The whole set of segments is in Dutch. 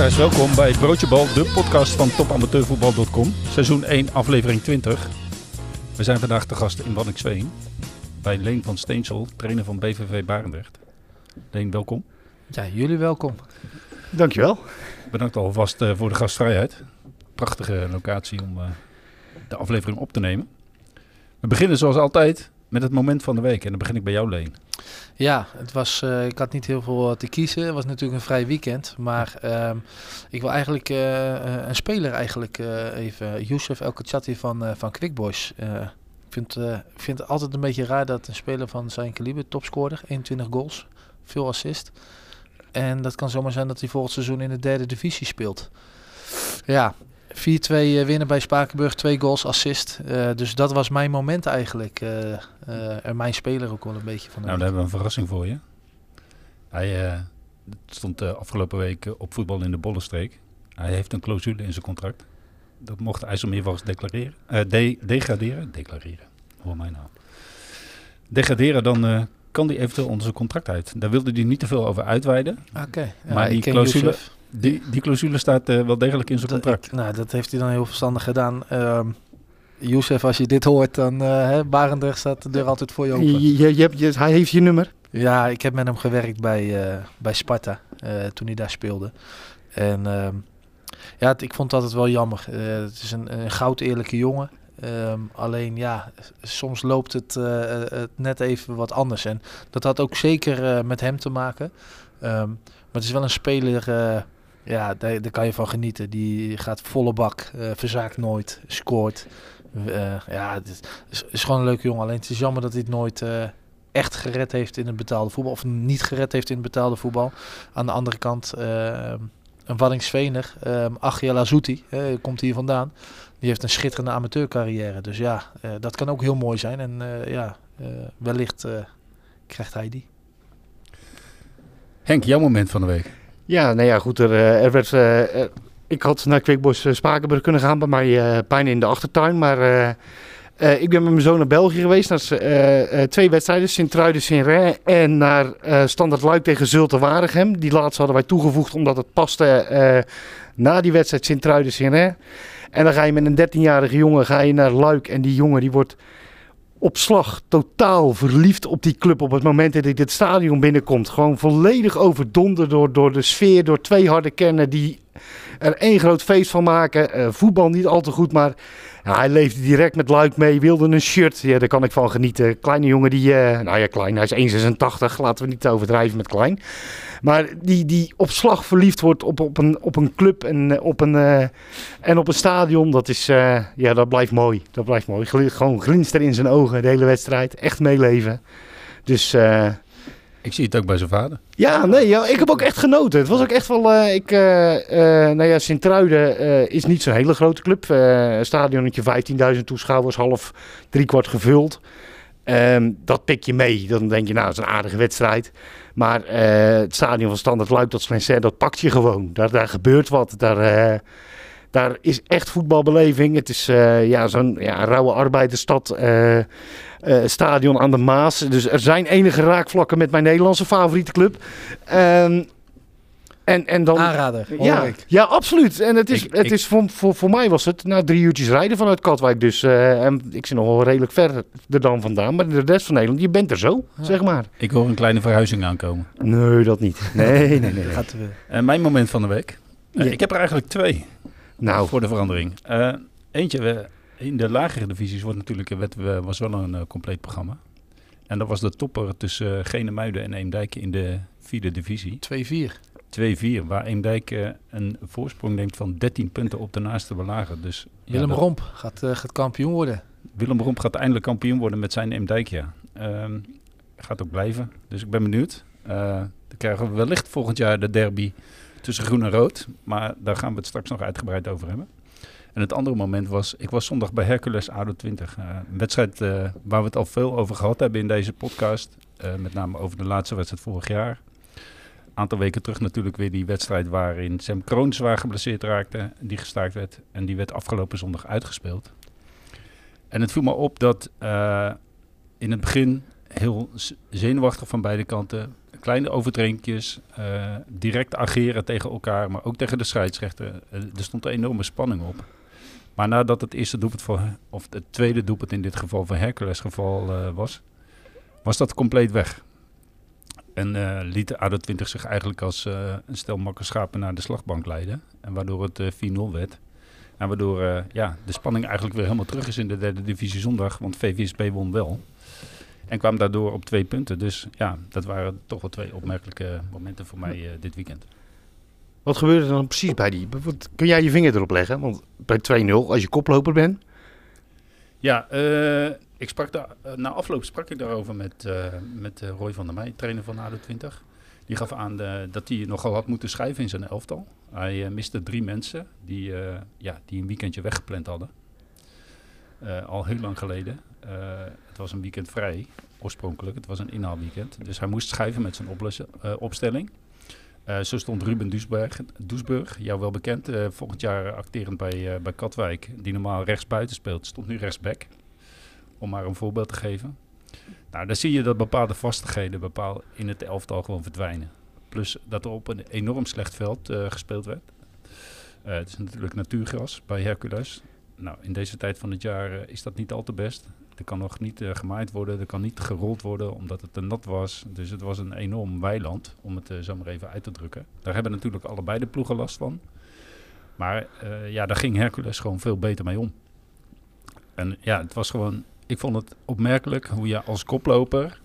luisteraars, welkom bij Broodje Bal, de podcast van topamateurvoetbal.com. Seizoen 1, aflevering 20. We zijn vandaag te gast in Wanniksveen bij Leen van Steensel, trainer van BVV Barendrecht. Leen, welkom. Ja, jullie welkom. Dankjewel. Bedankt alvast uh, voor de gastvrijheid. Prachtige locatie om uh, de aflevering op te nemen. We beginnen zoals altijd met het moment van de week. En dan begin ik bij jou, Leen. Ja, het was, uh, ik had niet heel veel te kiezen. Het was natuurlijk een vrij weekend. Maar uh, ik wil eigenlijk uh, een speler eigenlijk even. Youssef El van, van Quick Boys. ik vind, vind het altijd een beetje raar dat een speler van zijn kaliber, topscorer, 21 goals, veel assist. En dat kan zomaar zijn dat hij volgend seizoen in de derde divisie speelt. Ja, 4-2 winnen bij Spakenburg, twee goals, assist. Uh, dus dat was mijn moment eigenlijk. Uh, uh, en mijn speler ook wel een beetje van. Nou, dan hebben we een verrassing voor je. Hij stond afgelopen week op voetbal in de Bollenstreek. Hij heeft een clausule in zijn contract. Dat mocht IJsselmeervals declareren. De degraderen. Declareren. Hoor mij nou. Degraderen, dan kan die eventueel onder zijn contract uit. Daar wilde hij niet te veel over uitweiden. Oké. Ja, maar die clausule, die, die clausule staat uh, wel degelijk in zijn contract. Ik, nou, dat heeft hij dan heel verstandig gedaan. Uh, Youssef, als je dit hoort, dan uh, Barendrecht staat de deur altijd voor je open. Je, je, je, je, hij heeft je nummer? Ja, ik heb met hem gewerkt bij, uh, bij Sparta toen hij daar speelde. En ehm, ja, ik vond dat het wel jammer. het is een, een goud eerlijke jongen. Um, alleen ja, soms loopt het, uh, het, net even wat anders. En dat had ook zeker uh, met hem te maken. Um, maar het is wel een speler, uh, ja, daar, kan je van genieten. Die gaat volle bak, verzaakt nooit, scoort. ja, het is, is, gewoon een leuke jongen. Alleen het is jammer dat hij het nooit echt gered heeft in het betaalde voetbal. Of niet gered heeft in het betaalde voetbal. Aan de andere kant, een Waddingsvener, um, Achiel Azouti, komt hier vandaan. Die heeft een schitterende amateurcarrière. Dus ja, dat kan ook heel mooi zijn. En ja, wellicht krijgt hij die. Henk, jouw moment van de week. Ja, nou ja, goed. Er, er werd, ik had naar Quickboys Spakenburg kunnen gaan bij mij pijn in de achtertuin. Maar ik ben met mijn zoon naar België geweest. Naar twee wedstrijden, Sint-Truiden, Sint-Rijn. En naar Standard Luik tegen Zulte Waregem. Die laatste hadden wij toegevoegd omdat het paste na die wedstrijd Sint-Truiden, Sint-Rijn. En dan ga je met een 13-jarige jongen ga je naar Luik. En die jongen die wordt op slag totaal verliefd op die club op het moment dat hij dit stadion binnenkomt. Gewoon volledig overdonderd door, door de sfeer, door twee harde kernen die er één groot feest van maken. Uh, voetbal niet al te goed, maar hij leefde direct met Luik mee, wilde een shirt. Ja, daar kan ik van genieten. Kleine jongen die, uh, nou ja, klein, hij is 1,86, laten we niet overdrijven met klein. Maar die, die op slag verliefd wordt op, op, een, op een club en eh, op een, uh, en op een stadion, dat, is, ja, dat blijft mooi. Dat blijft mooi. Gewoon glinster in zijn ogen de hele wedstrijd. Echt meeleven. Dus... ik zie het ook bij zijn vader. Ja, nee, ja, ik heb ook echt genoten. Het was ook echt wel. Uh, ik, uh, nou ja, Sint-Truiden is niet zo'n hele grote club. een stadionnetje 15.000 toeschouwers, half driekwart gevuld. Um, dat pik je mee. Dan denk je, nou, dat is een aardige wedstrijd. Maar het stadion van Standard Luik, dat Slenser, dat pakt je gewoon. Daar, daar gebeurt wat. Daar, daar is echt voetbalbeleving. Het is ja, zo'n ja, rauwe arbeidersstad. Uh, stadion aan de Maas. Dus er zijn enige raakvlakken met mijn Nederlandse favoriete club. Um, en, en dan, Aanrader, ja, ik. ja, absoluut. En het is, Ik- het ik- is voor, voor, voor mij was het na drie uurtjes rijden vanuit Katwijk. Dus eh, en ik zit nog wel redelijk ver er dan vandaan. Maar de rest van Nederland, je bent er zo, Ja. zeg maar. Ik hoor een kleine verhuizing aankomen. Nee, dat niet. Nee, nee, nee. nee. Gaat weer. En mijn moment van de week. Eh, Ja. Ik heb er eigenlijk twee Nou, voor de verandering. Eh, eentje, we, in de lagere divisies wordt natuurlijk, werd, we- was wel een eh, compleet programma. En dat was de topper tussen uh, Genemuiden en Eemdijk in de vierde divisie. 2-4. 2-4, waar Eemdijk eh, een voorsprong neemt van 13 punten op de naaste belager. Dus ja, Willem dat- Romp gaat, eh, gaat kampioen worden. Willem Romp gaat eindelijk kampioen worden met zijn Eemdijk, ja. Ehm, gaat ook blijven, dus ik ben benieuwd. Eh, dan krijgen we wellicht volgend jaar de derby tussen groen en rood. Maar daar gaan we het straks nog uitgebreid over hebben. En het andere moment was, ik was zondag bij Hercules ADO 20. Eh, een wedstrijd eh, waar we het al veel over gehad hebben in deze podcast. Eh, met name over de laatste wedstrijd vorig jaar. Een aantal weken terug natuurlijk weer die wedstrijd waarin Sam Kroon zwaar geblesseerd raakte. Die gestaakt werd. En die werd afgelopen zondag uitgespeeld. En het viel me op dat in het begin heel zenuwachtig van beide kanten. Kleine overtredingjes, direct ageren tegen elkaar, maar ook tegen de scheidsrechter. Er stond een enorme spanning op. Maar nadat het eerste doelpunt voor, of het tweede doelpunt in dit geval voor Hercules geval eh, was, was dat compleet weg. En eh, liet de ADO 20 zich eigenlijk als eh, een stel makke schapen naar de slagbank leiden. En waardoor het eh, 4-0 werd. En waardoor ja, de spanning eigenlijk weer helemaal terug is in de derde divisie zondag. Want VVSB won wel. En kwam daardoor op twee punten. Dus ja, dat waren toch wel twee opmerkelijke momenten voor mij dit weekend. Wat gebeurde er dan precies bij die? Kun jij je vinger erop leggen? Want bij 2-0, als je koploper bent. Ja, eh, ik sprak daar, eh, na afloop sprak ik daarover met, eh, met Roy van der Meij, trainer van ADO 20. Die gaf aan dat hij nogal had moeten schrijven in zijn elftal. Hij miste drie mensen die, ja, die een weekendje weggepland hadden. Al heel lang geleden. Het was een weekend vrij, oorspronkelijk. Het was een inhaalweekend. Dus hij moest schrijven met zijn opstelling. Eh, zo stond Ruben Duisberg, Doesburg, jou wel bekend, eh, volgend jaar acterend bij, eh, bij Katwijk, die normaal rechtsbuiten speelt, stond nu rechtsback. Om maar een voorbeeld te geven. Nou, dan zie je dat bepaalde vastigheden bepaal in het elftal gewoon verdwijnen. Plus dat er op een enorm slecht veld gespeeld werd. Het is natuurlijk natuurgras bij Hercules. Nou, in deze tijd van het jaar is dat niet al te best. Er kan nog niet eh, gemaaid worden, er kan niet gerold worden omdat het te nat was. Dus het was een enorm weiland, om het eh, zo maar even uit te drukken. Daar hebben natuurlijk allebei de ploegen last van. Maar eh, ja, daar ging Hercules gewoon veel beter mee om. En ja, het was gewoon... Ik vond het opmerkelijk hoe je als koploper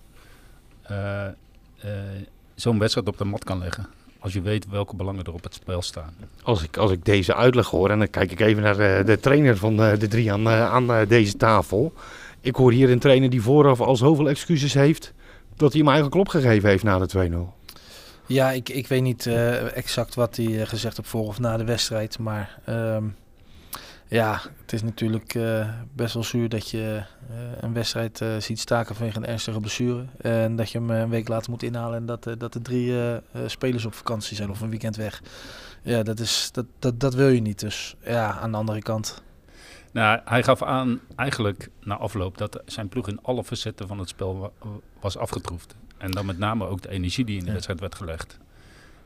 zo'n wedstrijd op de mat kan leggen. Als je weet welke belangen er op het spel staan. Als ik, als ik deze uitleg hoor, en dan kijk ik even naar eh, de trainer van de drie aan, aan deze tafel. Ik hoor hier een trainer die vooraf al zoveel excuses heeft, dat hij hem eigenlijk opgegeven heeft na de 2-0. Ja, ik, ik weet niet eh, exact wat hij eh, gezegd heeft voor of na de wedstrijd. Maar ehm, ja, het is natuurlijk eh, best wel zuur dat je een wedstrijd ziet staken vanwege een ernstige blessure. En dat je hem een week later moet inhalen en dat, dat er drie spelers op vakantie zijn of een weekend weg. Ja, dat, is, dat, dat, dat wil je niet. Dus ja, aan de andere kant. Nou, hij gaf aan eigenlijk na afloop dat zijn ploeg in alle facetten van het spel wa- was afgetroefd. En dan met name ook de energie die in de Ja. wedstrijd werd gelegd.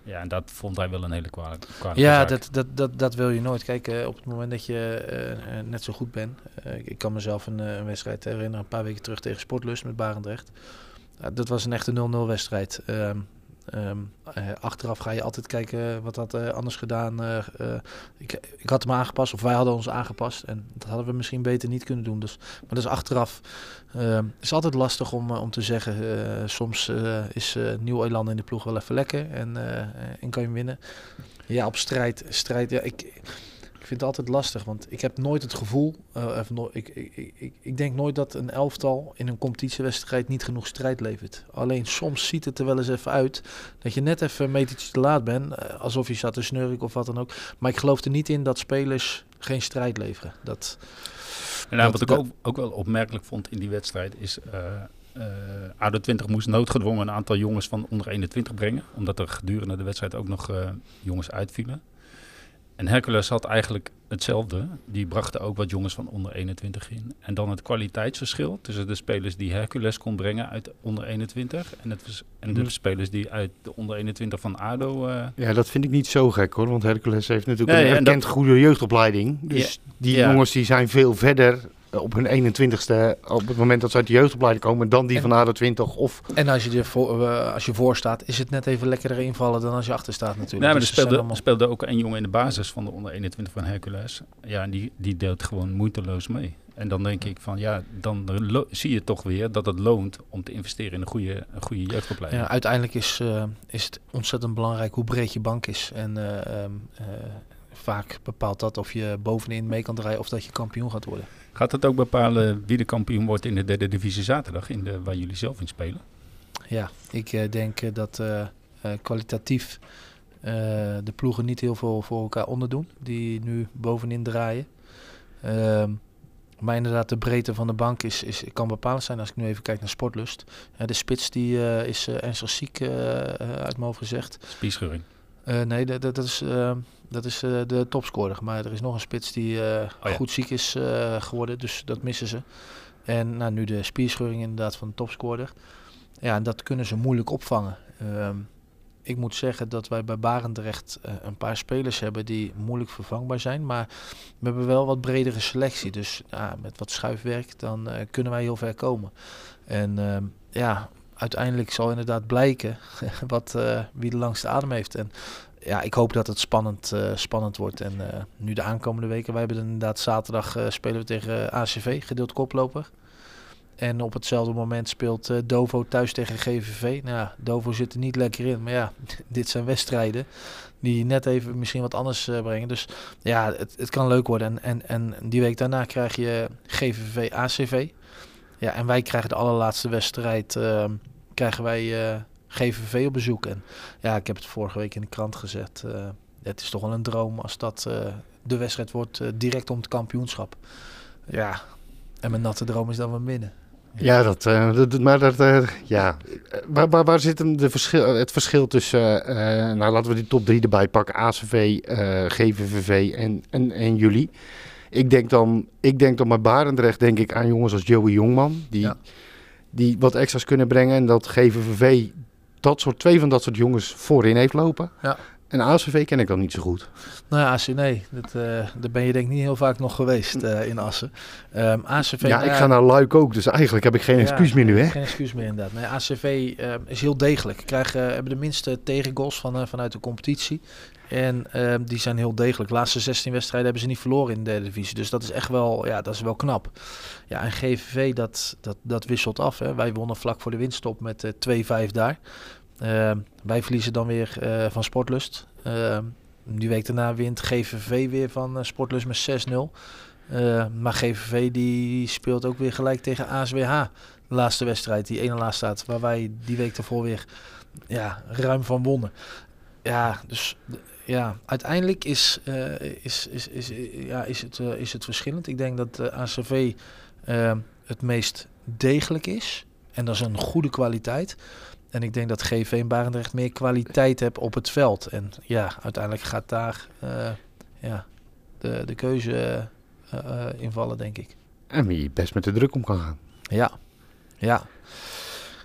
Ja, en dat vond hij wel een hele kwalijke, kwalijke Ja, zaak. dat, dat, dat, dat wil je nooit. Kijk, eh, op het moment dat je eh, eh, net zo goed bent. ik- ik kan mezelf een, een wedstrijd herinneren, een paar weken terug tegen Sportlust met Barendrecht. Dat was een echte 0-0 wedstrijd. Ehm, eh, achteraf ga je altijd kijken wat had eh, anders gedaan. eh, ik, ik had hem aangepast, of wij hadden ons aangepast. En dat hadden we misschien beter niet kunnen doen. Dus, maar dat is achteraf. ehm, is altijd lastig om, om te zeggen. soms is nieuw elan in de ploeg wel even lekker en, en kan je winnen. Ja, op strijd. strijd ja, ik vind het altijd lastig, want ik heb nooit het gevoel. of no- ik, ik, ik, ik, denk nooit dat een elftal in een competitiewedstrijd niet genoeg strijd levert. Alleen soms ziet het er wel eens even uit dat je net even een metertje te laat bent. eh, alsof je zat te snurken of wat dan ook. Maar ik geloof er niet in dat spelers geen strijd leveren. Dat, En nou, dat- wat ik ook, ook wel opmerkelijk vond in die wedstrijd is... eh eh ADO 20 moest noodgedwongen een aantal jongens van onder 21 brengen. Omdat er gedurende de wedstrijd ook nog eh, jongens uitvielen. En Hercules had eigenlijk hetzelfde. Die brachten ook wat jongens van onder 21 in. En dan het kwaliteitsverschil tussen de spelers die Hercules kon brengen uit onder 21... en, het, en de Mhm. spelers die uit de onder 21 van ADO... eh, Ja, dat vind ik niet zo gek hoor, want Hercules heeft natuurlijk Nee, een en erkend goede jeugdopleiding. Dus die Ja. jongens die zijn veel verder op hun 21ste, op het moment dat ze uit de jeugdopleiding komen, dan die En- van ADO 20 of... en als je, er voor, eh, als je voor staat, is het net even lekkerder invallen dan als je achter staat natuurlijk. Nee, maar er Dus zijn speelde, allemaal- speelde ook een jongen in de basis van de onder 21 van Hercules. Ja, en die, die deed gewoon moeiteloos mee. En dan denk ik van ja, dan zie je toch weer dat het loont om te investeren in een goede, een goede jeugdopleiding. Ja, uiteindelijk is, eh, is het ontzettend belangrijk hoe breed je bank is. En eh, ehm, eh, vaak bepaalt dat of je bovenin mee kan draaien of dat je kampioen gaat worden. Gaat het ook bepalen wie de kampioen wordt in de derde divisie zaterdag, in de, waar jullie zelf in spelen? Ja, ik eh, denk eh, dat eh, kwalitatief de ploegen niet heel veel voor elkaar onderdoen, die nu bovenin draaien. Ehm, maar inderdaad, de breedte van de bank is, is, kan bepalend zijn als ik nu even kijk naar Sportlust. De spits die, is ernstig ziek, uit mijn hoofd gezegd. Spiescheuring. Eh, nee, dat, dat is, eh, dat is eh, de topscorer. Maar er is nog een spits die ja. goed ziek is geworden, dus dat missen ze. En nou, nu de spierscheuring inderdaad van de topscorer. Ja, en dat kunnen ze moeilijk opvangen. Ehm, ik moet zeggen dat wij bij Barendrecht een paar spelers hebben die moeilijk vervangbaar zijn. Maar we hebben wel wat bredere selectie. Dus met wat schuifwerk dan kunnen wij heel ver komen. En uh, ja, uiteindelijk zal inderdaad blijken wat, uh, wie de langste adem heeft. En ja, ik hoop dat het spannend, spannend wordt. En nu de aankomende weken, wij hebben inderdaad zaterdag spelen we tegen ACV, gedeeld koploper. En op hetzelfde moment speelt Dovo thuis tegen GVV. Nou ja, Dovo zit er niet lekker in. Maar ja, dit zijn wedstrijden die net even misschien wat anders brengen. Dus ja, het, het kan leuk worden. En, en, en die week daarna krijg je GVV ACV. Ja, en wij krijgen de allerlaatste wedstrijd. Uh, krijgen wij uh, GVV op bezoek. En ja, ik heb het vorige week in de krant gezet. het is toch wel een droom als dat de wedstrijd wordt direct om het kampioenschap. Ja, en mijn natte droom is dan we winnen. Ja, dat, dat, maar dat, ja. Waar, waar, waar zit hem de verschil, het verschil tussen, nou laten we die top drie erbij pakken, ACV, GVVV en, en, en jullie. Ik denk dan, ik denk dan bij Barendrecht denk ik aan jongens als Joey Jongman, die, ja. Die wat extra's kunnen brengen. En dat GVVV dat soort, twee van dat soort jongens voorin heeft lopen. Ja. En ACV ken ik dan niet zo goed. Nou ja, AC, nee, dat, uh, daar ben je denk ik niet heel vaak nog geweest uh, in Assen. Um, ACV, ja, ik ga naar Luik ook, dus eigenlijk heb ik geen ja, excuus meer nu, hè? Geen excuus meer inderdaad. Nee, ACV uh, is heel degelijk. Krijgen, hebben de minste tegengoals van, vanuit de competitie. En ehm, die zijn heel degelijk. De laatste 16 wedstrijden hebben ze niet verloren in de derde divisie. Dus dat is echt wel, ja, dat is wel knap. Ja, en GVV, dat, dat, dat wisselt af. Hè. Wij wonnen vlak voor de winststop met 2-5 daar. Uh, wij verliezen dan weer uh, van Sportlust. Uh, die week daarna wint GVV weer van uh, Sportlust met 6-0. maar GVV die speelt ook weer gelijk tegen ASWH. De laatste wedstrijd, die ene laatste staat. Waar wij die week daarvoor weer ja, ruim van wonnen. Ja, dus ja, uiteindelijk is, is, is, is, ja, is, het, is het verschillend. Ik denk dat ACV het meest degelijk is. En dat is een goede kwaliteit. En ik denk dat GV in Barendrecht meer kwaliteit hebt op het veld. En ja, uiteindelijk gaat daar uh, ja, de, de keuze uh, uh, invallen, denk ik. En wie best met de druk om kan gaan. Ja, ja.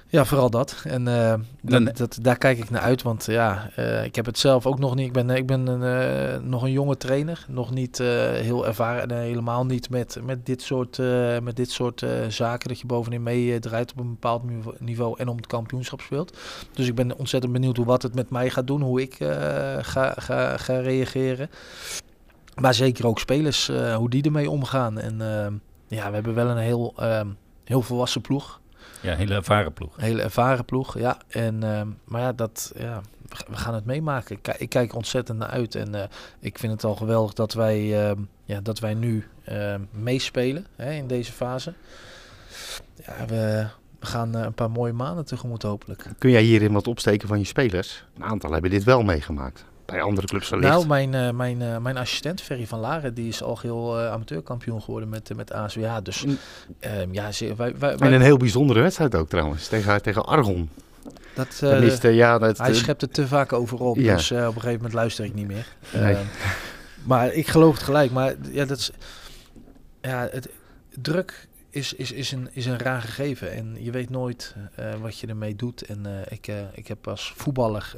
Ja, vooral dat. En uh, dat, dat, daar kijk ik naar uit. Want ja, uh, ik heb het zelf ook nog niet. Ik ben, ik ben een, uh, nog een jonge trainer. Nog niet heel ervaren. En helemaal niet met, met dit soort, met dit soort zaken. Dat je bovenin mee draait op een bepaald niveau. En om het kampioenschap speelt. Dus ik ben ontzettend benieuwd hoe wat het met mij gaat doen. Hoe ik ga, ga, ga reageren. Maar zeker ook spelers. hoe die ermee omgaan. En ja, we hebben wel een heel, heel volwassen ploeg. Ja, een hele ervaren ploeg. Een hele ervaren ploeg, ja. En, uh, maar ja, dat, ja, we gaan het meemaken. Ik, ik kijk ontzettend naar uit. En uh, ik vind het al geweldig dat wij, uh, ja, dat wij nu ehm, meespelen hè, in deze fase. Ja, we, we gaan een paar mooie maanden tegemoet hopelijk. Kun jij hierin wat opsteken van je spelers? Een aantal hebben dit wel meegemaakt bij andere clubs wellicht? Nou, mijn, uh, mijn, uh, mijn assistent Ferry van Laren, die is al heel uh, amateurkampioen geworden met, met ASWH. Dus mm. ja, wij, wij, wij, En een heel bijzondere wedstrijd ook trouwens, tegen, tegen Argon. Dat, ja, dat, hij schept er te vaak over op, ja. dus op een gegeven moment luister ik niet meer. Nee. maar ik geloof het gelijk, maar ja, dat is... Ja, het, druk is, is, is, een, is een raar gegeven en je weet nooit wat je ermee doet. En ik, ik heb als voetballer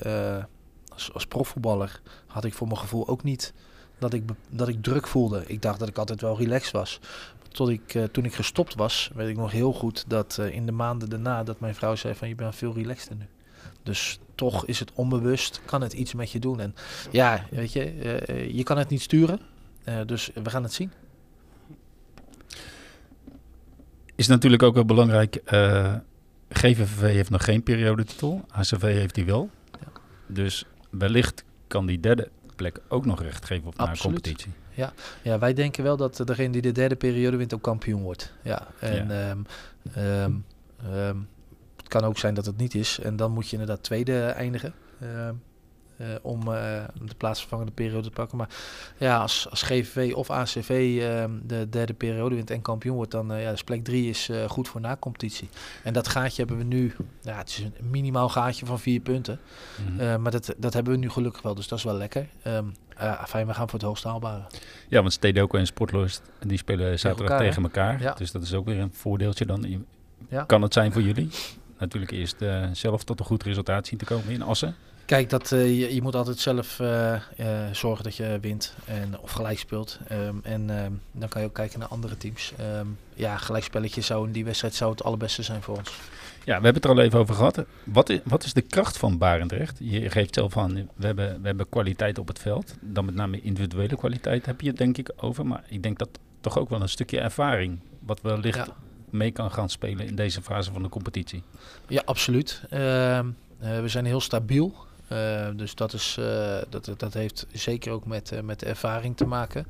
als, profvoetballer had ik voor mijn gevoel ook niet dat ik, dat ik druk voelde. Ik dacht dat ik altijd wel relaxed was. Tot ik, uh, toen ik gestopt was, weet ik nog heel goed dat uh, in de maanden daarna dat mijn vrouw zei van je bent veel relaxter nu. Dus toch is het onbewust, kan het iets met je doen. En ja, weet je, uh, je kan het niet sturen. dus we gaan het zien. Is natuurlijk ook wel belangrijk. GVV heeft nog geen periodetitel. ACV heeft die wel. Dus wellicht kan die derde plek ook nog recht geven op naar competitie. Ja. ja, wij denken wel dat degene die de derde periode wint ook kampioen wordt. Ja, en ja. Um, um, um, het kan ook zijn dat het niet is. En dan moet je inderdaad tweede eindigen. Uh, om uh, de plaatsvervangende periode te pakken. Maar ja, als, als GVV of ACV uh, de derde periode wint en kampioen wordt, dan uh, ja, dus plek 3 is goed voor na-competitie. En dat gaatje hebben we nu, ja, het is een minimaal gaatje van vier punten. Mm -hmm. maar dat, dat hebben we nu gelukkig wel, dus dat is wel lekker. Um, uh, fijn, we gaan voor het hoogst haalbare. Ja, want Stedoko en Sportlust, die spelen zaterdag elkaar, tegen elkaar. Ja. Dus dat is ook weer een voordeeltje dan. Ja. Kan het zijn voor jullie? Natuurlijk eerst uh, zelf tot een goed resultaat zien te komen in Assen. Kijk, dat, uh, je, je, moet altijd zelf uh, uh, zorgen dat je wint en, of gelijk speelt. Um, en um, dan kan je ook kijken naar andere teams. Um, ja, gelijkspelletje zou in die wedstrijd zou het allerbeste zijn voor ons. Ja, we hebben het er al even over gehad. Wat is, wat is de kracht van Barendrecht? Je geeft zelf aan, we hebben, we hebben kwaliteit op het veld. Dan met name individuele kwaliteit heb je het denk ik over. Maar ik denk dat toch ook wel een stukje ervaring, wat wellicht ja. mee kan gaan spelen in deze fase van de competitie. Ja, absoluut. We zijn heel stabiel. Uh, dus dat, is, uh, dat, dat heeft zeker ook met, uh, met ervaring te maken.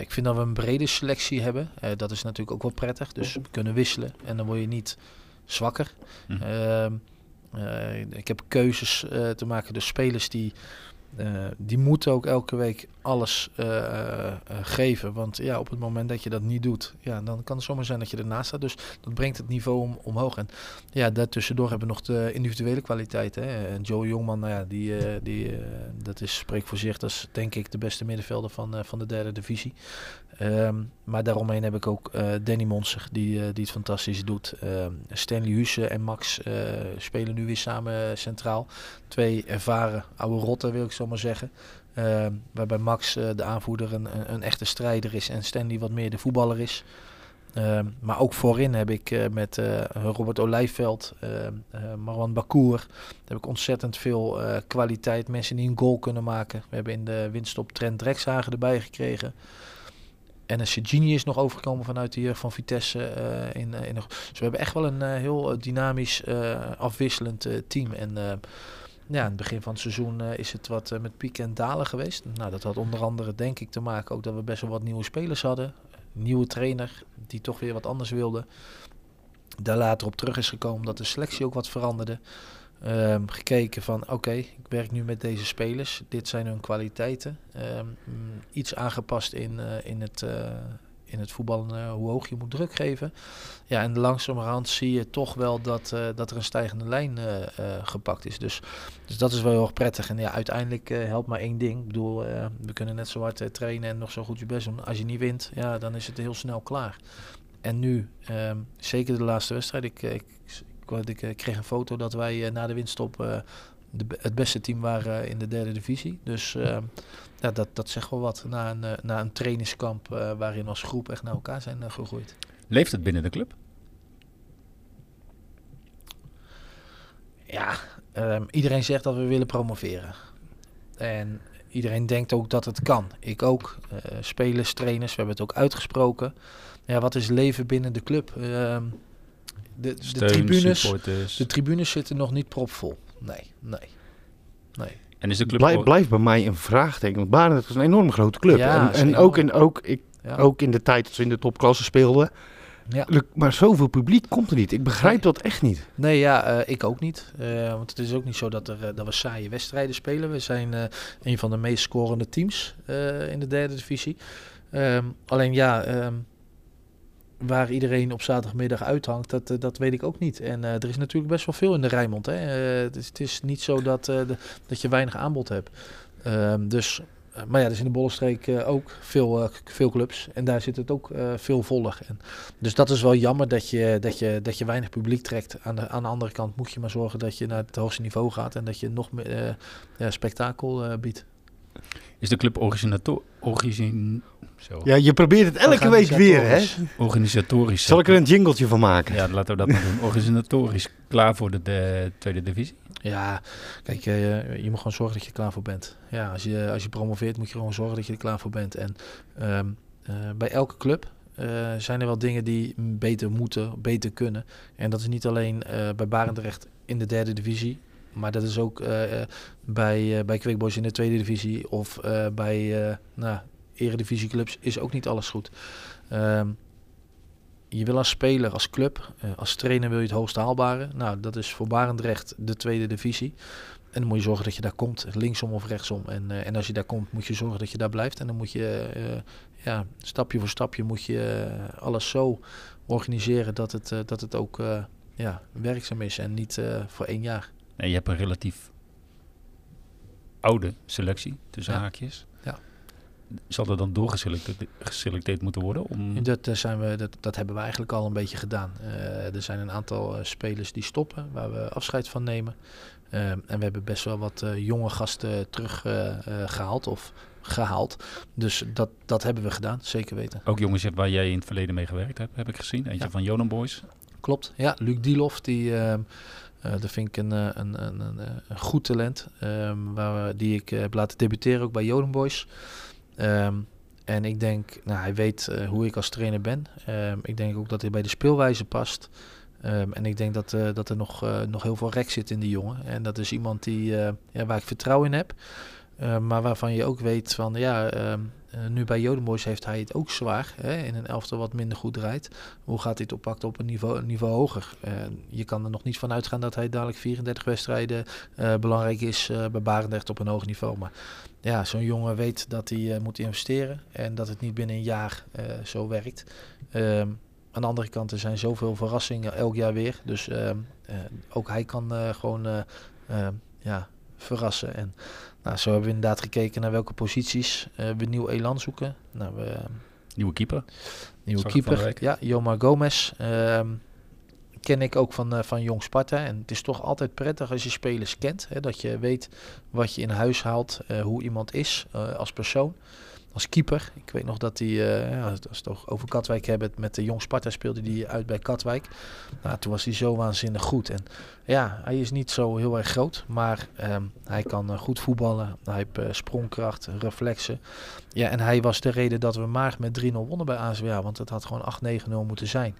ik vind dat we een brede selectie hebben. dat is natuurlijk ook wel prettig. Dus we kunnen wisselen en dan word je niet zwakker. Mm. ik heb keuzes te maken. Dus spelers die, die moeten ook elke week alles geven. Want ja, op het moment dat je dat niet doet, ja, dan kan het zomaar zijn dat je ernaast staat. Dus dat brengt het niveau om, omhoog. En ja, daartussendoor hebben we nog de individuele kwaliteiten. Hè. Joe Jongman, nou ja, die, die, dat is, spreekt voor zich. Dat is denk ik de beste middenvelder van, van de derde divisie. Um, maar daaromheen heb ik ook Danny Monser, die, die het fantastisch doet. Um, Stanley Husse en Max spelen nu weer samen centraal. Twee ervaren oude rotten, wil ik zo maar zeggen. Uh, waarbij Max uh, de aanvoerder een, een, echte strijder is en Stanley wat meer de voetballer is. Uh, maar ook voorin heb ik met Robert Olijveld, Marwan Bakour, heb ik ontzettend veel kwaliteit. Mensen die een goal kunnen maken. We hebben in de winststop Trent Drexhagen erbij gekregen. En een Genie is nog overgekomen vanuit de jeugd van Vitesse. in, in, dus we hebben echt wel een heel dynamisch, afwisselend team. En ja, in het begin van het seizoen uh, is het wat uh, met pieken en dalen geweest. Nou, dat had onder andere denk ik te maken ook dat we best wel wat nieuwe spelers hadden. Nieuwe trainer die toch weer wat anders wilde. Daar later op terug is gekomen dat de selectie ook wat veranderde. Um, gekeken van oké, ik werk nu met deze spelers. Dit zijn hun kwaliteiten. Um, iets aangepast in, uh, in het in het voetballen uh, hoe hoog je moet druk geven. Ja, en langzamerhand zie je toch wel dat, uh, dat er een stijgende lijn uh, gepakt is. Dus, dus dat is wel heel erg prettig. En ja, uiteindelijk helpt maar één ding. Ik bedoel, we kunnen net zo hard trainen en nog zo goed je best doen. Als je niet wint, ja, dan is het heel snel klaar. En nu, um, zeker de laatste wedstrijd, ik, ik, ik, kreeg een foto dat wij na de winststop de, het beste team waren in de derde divisie. Dus uh, ja, dat, dat zegt wel wat na een, uh, na een trainingskamp waarin als groep echt naar elkaar zijn gegroeid. Leeft het binnen de club? Ja, um, iedereen zegt dat we willen promoveren. En iedereen denkt ook dat het kan. Ik ook. spelers, trainers, we hebben het ook uitgesproken. Ja, wat is leven binnen de club? Um, de, Steun, de, tribunes, supporters. de tribunes zitten nog niet propvol. Nee, nee, nee. En is de club Blijf, blijft bij mij een vraagteken. Want Barendrecht is een enorm grote club. Ja, en en ook, in, ook, ik, ja. ook in de tijd dat ze in de topklasse speelden. Ja. Maar zoveel publiek komt er niet. Ik begrijp Nee. dat echt niet. Nee, ja, uh, ik ook niet. Uh, want het is ook niet zo dat, er, uh, dat we saaie wedstrijden spelen. We zijn een van de meest scorende teams in de derde divisie. Um, alleen ja, um, waar iedereen op zaterdagmiddag uithangt, dat, uh, dat weet ik ook niet. En uh, er is natuurlijk best wel veel in de Rijnmond. Hè? Uh, het, is, het, is, niet zo dat, dat je weinig aanbod hebt. Ehm, dus, maar ja, er is in de Bollenstreek ook veel, veel clubs. En daar zit het ook veel voller. En, dus dat is wel jammer dat je, dat je, dat je weinig publiek trekt. Aan de, aan de andere kant moet je maar zorgen dat je naar het hoogste niveau gaat. En dat je nog meer ja, spektakel biedt. Is de club originator... Origin... Zo. Ja, je probeert het elke week weer, hè? Organisatorisch. Zal ik er een jingletje van maken? Ja, laten we dat maar doen. Organisatorisch klaar voor de, de tweede divisie? Ja, kijk, uh, je moet gewoon zorgen dat je er klaar voor bent. Ja, als je, als je promoveert moet je gewoon zorgen dat je er klaar voor bent. En um, uh, bij elke club uh, zijn er wel dingen die beter moeten, beter kunnen. En dat is niet alleen bij Barendrecht in de derde divisie. Maar dat is ook uh, bij, uh, bij Quickboys in de tweede divisie of uh, bij nou, eredivisieclubs is ook niet alles goed. Um, je wil als speler, als club, als trainer wil je het hoogst haalbare. Nou, dat is voor Barendrecht de tweede divisie. En dan moet je zorgen dat je daar komt, linksom of rechtsom. En, en als je daar komt, moet je zorgen dat je daar blijft. En dan moet je, ja, stapje voor stapje moet je alles zo organiseren dat het, dat het ook ja, werkzaam is en niet voor één jaar. Nee, je hebt een relatief oude selectie, tussen Ja. haakjes. Zal er dan doorgeselecteerd geselecteerd moeten worden? Om... Dat, eh, zijn we, dat, dat hebben we eigenlijk al een beetje gedaan. Eh, er zijn een aantal eh, spelers die stoppen, waar we afscheid van nemen. En we hebben best wel wat jonge gasten teruggehaald gehaald of gehaald. Dus dat, dat hebben we gedaan, zeker weten. Ook jongens waar jij in het verleden mee gewerkt hebt, heb ik gezien. Eentje Ja. van Jonan Boys. Klopt, ja. Luc Dielof, die, ehm, eh, dat vind ik een, een, een, een, goed talent. ehm, waar die ik heb laten debuteren ook bij Joden Boys. Ehm, en ik denk, nou, hij weet eh, hoe ik als trainer ben. Ehm, ik denk ook dat hij bij de speelwijze past. Ehm, en ik denk dat, eh, dat er nog, eh, nog heel veel rek zit in die jongen. En dat is iemand die, ja, waar ik vertrouwen in heb. Maar waarvan je ook weet van, ja, eh, nu bij Joden Boys heeft hij het ook zwaar. Hè, in een elftal wat minder goed draait. Hoe gaat het oppakken op een niveau, niveau hoger? Eh, je kan er nog niet van uitgaan dat hij dadelijk 34 wedstrijden eh, belangrijk is bij Barendrecht op een hoog niveau. Maar ja, zo'n jongen weet dat hij moet investeren en dat het niet binnen een jaar zo werkt. Ehm, aan de andere kant, er zijn zoveel verrassingen elk jaar weer. Dus ehm, eh, ook hij kan gewoon eh, ehm, ja, verrassen. En nou, zo hebben we inderdaad gekeken naar welke posities eh, we nieuw elan zoeken. Nou, we, Nieuwe keeper. Nieuwe keeper. Ja, Jomar Gomez. Ehm, ken ik ook van, eh, van Jong Sparta. En het is toch altijd prettig als je spelers kent. Hè, dat je weet wat je in huis haalt. eh, hoe iemand is als persoon. Als keeper. Ik weet nog dat hij, eh, ja, we het toch over Katwijk hebben. Met de Jong Sparta speelde hij uit bij Katwijk. Nou, toen was hij zo waanzinnig goed. En ja, hij is niet zo heel erg groot. Maar ehm, hij kan eh, goed voetballen. Hij heeft eh, sprongkracht, reflexen. Ja, en hij was de reden dat we maar met 3-0 wonnen bij ASWA. Want het had gewoon 8-9-0 moeten zijn.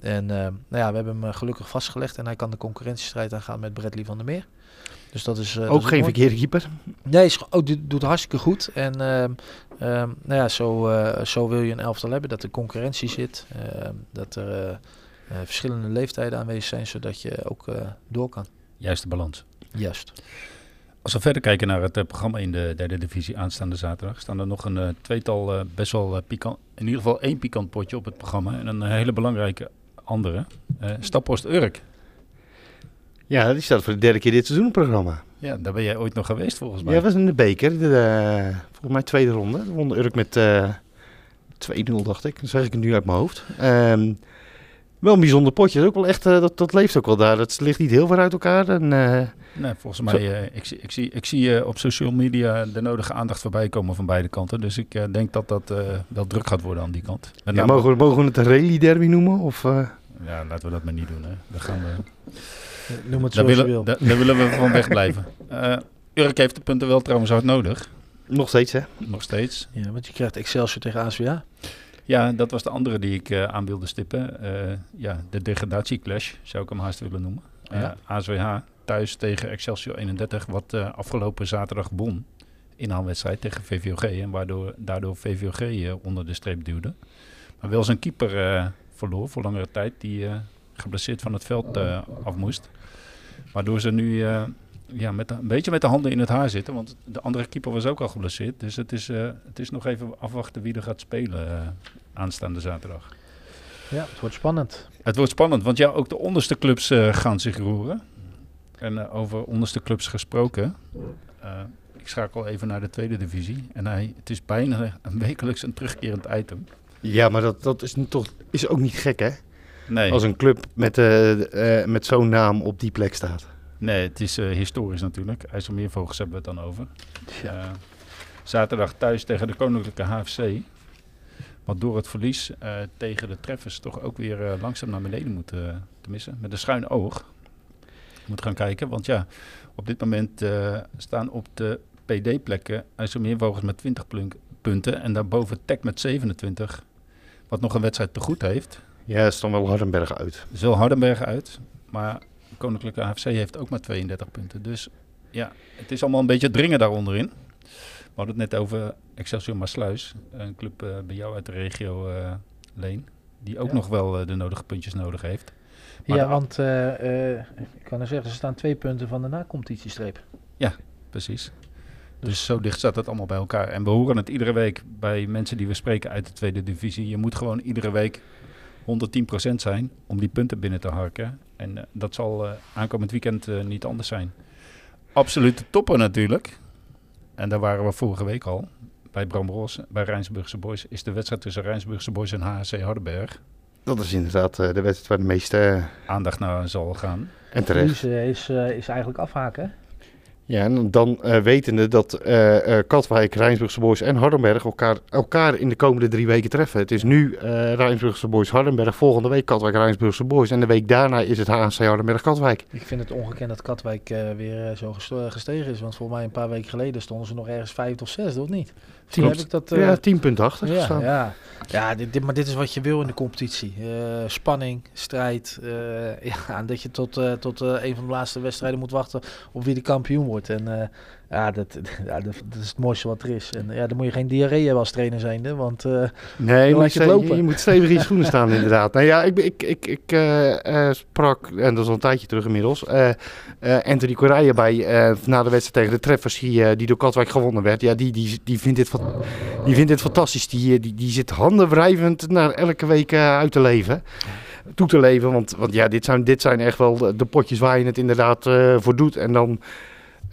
En eh, nou ja, we hebben hem gelukkig vastgelegd. En hij kan de concurrentiestrijd aangaan met Bradley van der Meer. Dus dat is. eh, dat Ook is geen mooi. verkeerde keeper. Nee, is, ge- oh, doet, doet hartstikke goed. En ehm, ehm, nou ja, zo, eh, zo wil je een elftal hebben. Dat er concurrentie zit. ehm, dat er eh, verschillende leeftijden aanwezig zijn. Zodat je ook eh, door kan. Juiste balans. Juist. Als we verder kijken naar het programma in de derde divisie aanstaande zaterdag, staan er nog een tweetal best wel pikant, in ieder geval één pikant potje op het programma en een hele belangrijke andere. Eh Staphorst Urk. Ja, die staat voor de derde keer dit seizoen programma. Ja, daar ben jij ooit nog geweest volgens mij. Ja, was in de beker. De, eh, volgens mij tweede ronde. Wonnen Urk met eh 2-0, dacht ik. Dat zeg ik het nu uit mijn hoofd. Ehm, wel een bijzonder potje. Dat, ook wel echt, eh, dat, dat leeft ook wel daar. Dat ligt niet heel ver uit elkaar. En, Nee, volgens mij, ik, zie- ik zie, ik zie op social media de nodige aandacht voorbij komen van beide kanten. Dus ik denk dat dat wel druk gaat worden aan die kant. Met ja, name- mogen, we, mogen we het een rally derby noemen? Of, ja, laten we dat maar niet doen. Hè. Daar, gaan we, Noem het daar, zoals je willen, wil. daar, daar willen we van weg blijven. Eh Urk heeft de punten wel trouwens hard nodig. Nog steeds, hè? Nog steeds. Ja, want je krijgt Excelsior tegen ASWA. Ja, dat was de andere die ik eh, aan wilde stippen. Eh, ja, de degradatieclash zou ik hem haast willen noemen. Eh, Ja. ASWH thuis tegen Excelsior 31, wat eh, afgelopen zaterdag won. Inhaalwedstrijd tegen VVOG. En waardoor daardoor VVOG onder de streep duwde. Maar wel zijn keeper eh, verloor voor langere tijd. Die geblesseerd van het veld eh, af moest. Waardoor ze nu eh, ja, met de- een beetje met de handen in het haar zitten. Want de andere keeper was ook al geblesseerd. Dus het is, eh, het is nog even afwachten wie er gaat spelen eh, aanstaande zaterdag. Ja, het wordt spannend. Het wordt spannend, want ja, ook de onderste clubs gaan zich roeren. En over onderste clubs gesproken. eh, ik schakel even naar de tweede divisie. En hij, het is bijna een wekelijks een terugkerend item. Ja, maar dat, dat is, toch, is ook niet gek, hè? Nee, Als een club met, eh, eh, met zo'n naam op die plek staat. nee het is eh, historisch natuurlijk. IJsselmeervogels hebben we het dan over. Zaterdag thuis tegen de Koninklijke HFC. Wat door het verlies tegen de treffers toch ook weer langzaam naar beneden moet te missen. Met een schuin oog. Moet gaan kijken, want ja, op dit moment staan op de PD-plekken IJsselmeervogels met 20 plunk- punten. En daarboven Tech met 27. Wat nog een wedstrijd te goed heeft. Ja, is dan wel Hardenberg uit. Zo Hardenberg uit. Maar Koninklijke AFC heeft ook maar 32 punten. Dus ja, het is allemaal een beetje dringen daaronderin. We hadden het net over Excelsior Maasluis. Een club eh, bij jou uit de regio, eh, Leen. Die ook Ja. nog wel eh, de nodige puntjes nodig heeft. Maar ja, de- want ik kan er zeggen, ze staan twee punten van de na-competitiestreep. Precies. Dus zo dicht staat het allemaal bij elkaar. En we horen het iedere week bij mensen die we spreken uit de tweede divisie. Je moet gewoon iedere week 110% zijn om die punten binnen te harken. En eh, dat zal eh, aankomend weekend eh, niet anders zijn. Absolute topper natuurlijk. En daar waren we vorige week al bij Bram bij Rijnsburgse Boys, is de wedstrijd tussen Rijnsburgse Boys en HC Hardenberg. Dat is inderdaad uh, de wedstrijd waar de meeste uh, aandacht naar zal gaan. En terecht. Is, is eigenlijk afhaken. Ja, en dan uh, wetende dat uh, uh, Katwijk, Rijnsburgse Boys en Hardenberg elkaar, elkaar in de komende drie weken treffen. Het is nu Rijnsburgse Boys Hardenberg, volgende week Katwijk, Rijnsburgse Boys. En de week daarna is het HC Hardenberg Katwijk. Ik vind het ongekend dat Katwijk weer zo gestegen is. Want volgens mij een paar weken geleden stonden ze nog ergens vijf of zes, of niet? Tien, heb ik dat, ja, punten achter ja, gestaan. Ja, ja dit, dit, maar dit is wat je wil in de competitie. spanning, strijd. ja, en dat je tot, tot een van de laatste wedstrijden moet wachten op wie de kampioen wordt. En ja, dat, ja dat, dat, is het mooiste wat er is. En ja, dan moet je geen diarree hebben als trainer zijnde, want uh, nee, je moet, je, je moet stevig in schoenen staan inderdaad. Nou ja, ik, ik, ik, ik uh, sprak, en dat is al een tijdje terug inmiddels, Anthony Correia bij na de wedstrijd tegen de Treffers die, die door Katwijk gewonnen werd. Ja, die, die, die, vindt, dit, die vindt dit fantastisch. Die, die, die zit handen wrijvend naar elke week uit te leven toe te leven. Want, want ja, dit zijn, dit zijn echt wel de, de potjes waar je het inderdaad uh, voor doet. En dan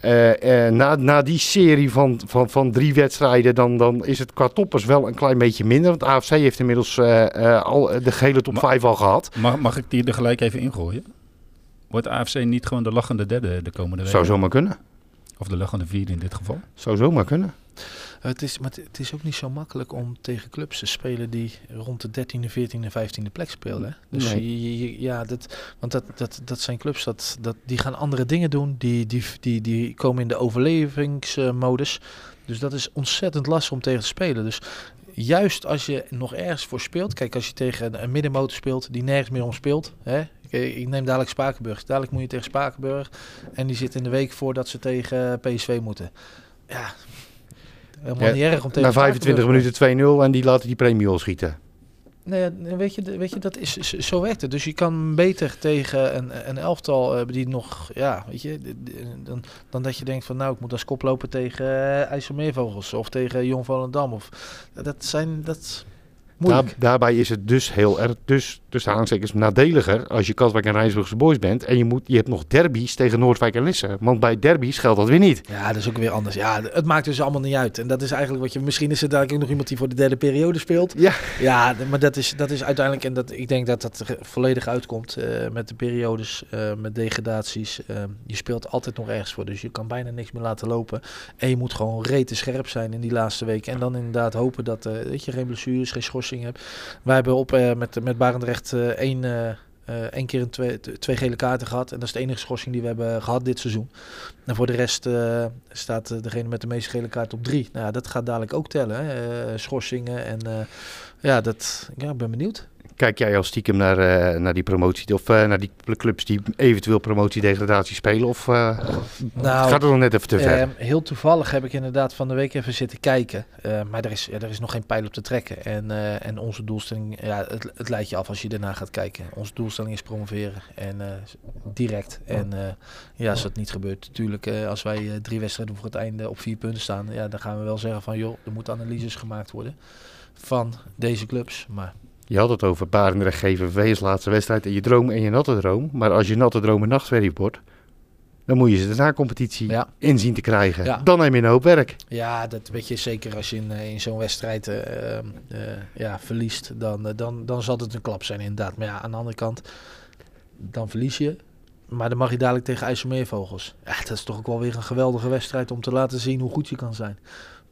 uh, uh, na, na die serie van, van, van drie wedstrijden, dan, dan is het qua toppers wel een klein beetje minder. Want AFC heeft inmiddels al de gele top 5 al gehad. Mag, mag ik die er gelijk even ingooien? Wordt AFC niet gewoon de lachende derde de komende weken? Zou zomaar kunnen. Of de lachende vierde in dit geval? Zou zomaar kunnen. Het is, maar het is ook niet zo makkelijk om tegen clubs te spelen die rond de 13e, 14e, 15e plek spelen. Dus nee. ja, dat, want dat, dat, dat zijn clubs dat, dat, die gaan andere dingen doen. Die, die, die, die komen in de overlevingsmodus. Dus dat is ontzettend lastig om tegen te spelen. Dus juist als je nog ergens voor speelt. Kijk, als je tegen een middenmotor speelt die nergens meer om speelt. Hè, ik neem dadelijk Spakenburg. Dadelijk moet je tegen Spakenburg. En die zit in de week voordat ze tegen PSV moeten. Ja, Helemaal niet erg om tegen Na 25 minuten 2-0 en die laten die premie al schieten. Nee, weet je, weet je, dat is zo werkt het. Dus je kan beter tegen een, een elftal uh, die nog, ja, weet je, dan, dan dat je denkt van nou, ik moet als kop lopen tegen uh, IJsselmeervogels of tegen Jong Volendam. Of, dat zijn, dat, daar, daarbij is het dus heel erg, dus tussen aanstekens nadeliger als je Katwijk en Rijnsburgse Boys bent. En je, moet, je hebt nog derbies tegen Noordwijk en Lisse. Want bij derbies geldt dat weer niet. Ja, dat is ook weer anders. Ja, het maakt dus allemaal niet uit. En dat is eigenlijk wat je, misschien is er daar ook nog iemand die voor de derde periode speelt. Ja, ja maar dat is, dat is uiteindelijk, en dat, ik denk dat dat volledig uitkomt uh, met de periodes, uh, met degradaties. Uh, je speelt altijd nog ergens voor, dus je kan bijna niks meer laten lopen. En je moet gewoon rete scherp zijn in die laatste weken. En dan inderdaad hopen dat weet je, geen blessures, geen schorsing Wij hebben op uh, met, met Barendrecht uh, één, uh, één keer een twee, twee gele kaarten gehad. En dat is de enige schorsing die we hebben gehad dit seizoen. En voor de rest staat degene met de meeste gele kaart op drie. Nou, dat gaat dadelijk ook tellen. Schorsingen en ja, dat, ja, ik ben benieuwd. Kijk jij al stiekem naar, uh, naar die promotie of uh, naar die clubs die eventueel promotie-degradatie spelen? Of uh, nou, gaat het nog net even te ver? heel toevallig heb ik inderdaad van de week even zitten kijken. maar er is, ja, er is nog geen pijl op te trekken. En, en onze doelstelling, ja, het, het leidt je af als je daarna gaat kijken. Onze doelstelling is promoveren en direct. En ja, als dat niet gebeurt, natuurlijk, als wij drie wedstrijden voor het einde op vier punten staan, ja, dan gaan we wel zeggen van joh, er moeten analyses gemaakt worden van deze clubs. Maar je had het over Barendrecht GVV als laatste wedstrijd en je droom en je natte droom. Maar als je natte droom een nachtwerk wordt, dan moet je ze de na-competitie ja. inzien te krijgen. Dan neem je een hoop werk. Ja, dat weet je zeker als je in, eh, in zo'n wedstrijd uh, uh, ja, verliest. Dan, dan, dan zal het een klap zijn inderdaad. Maar ja, aan de andere kant, dan verlies je. Maar dan mag je dadelijk tegen IJsselmeervogels. Ja, dat is toch ook wel weer een geweldige wedstrijd om te laten zien hoe goed je kan zijn.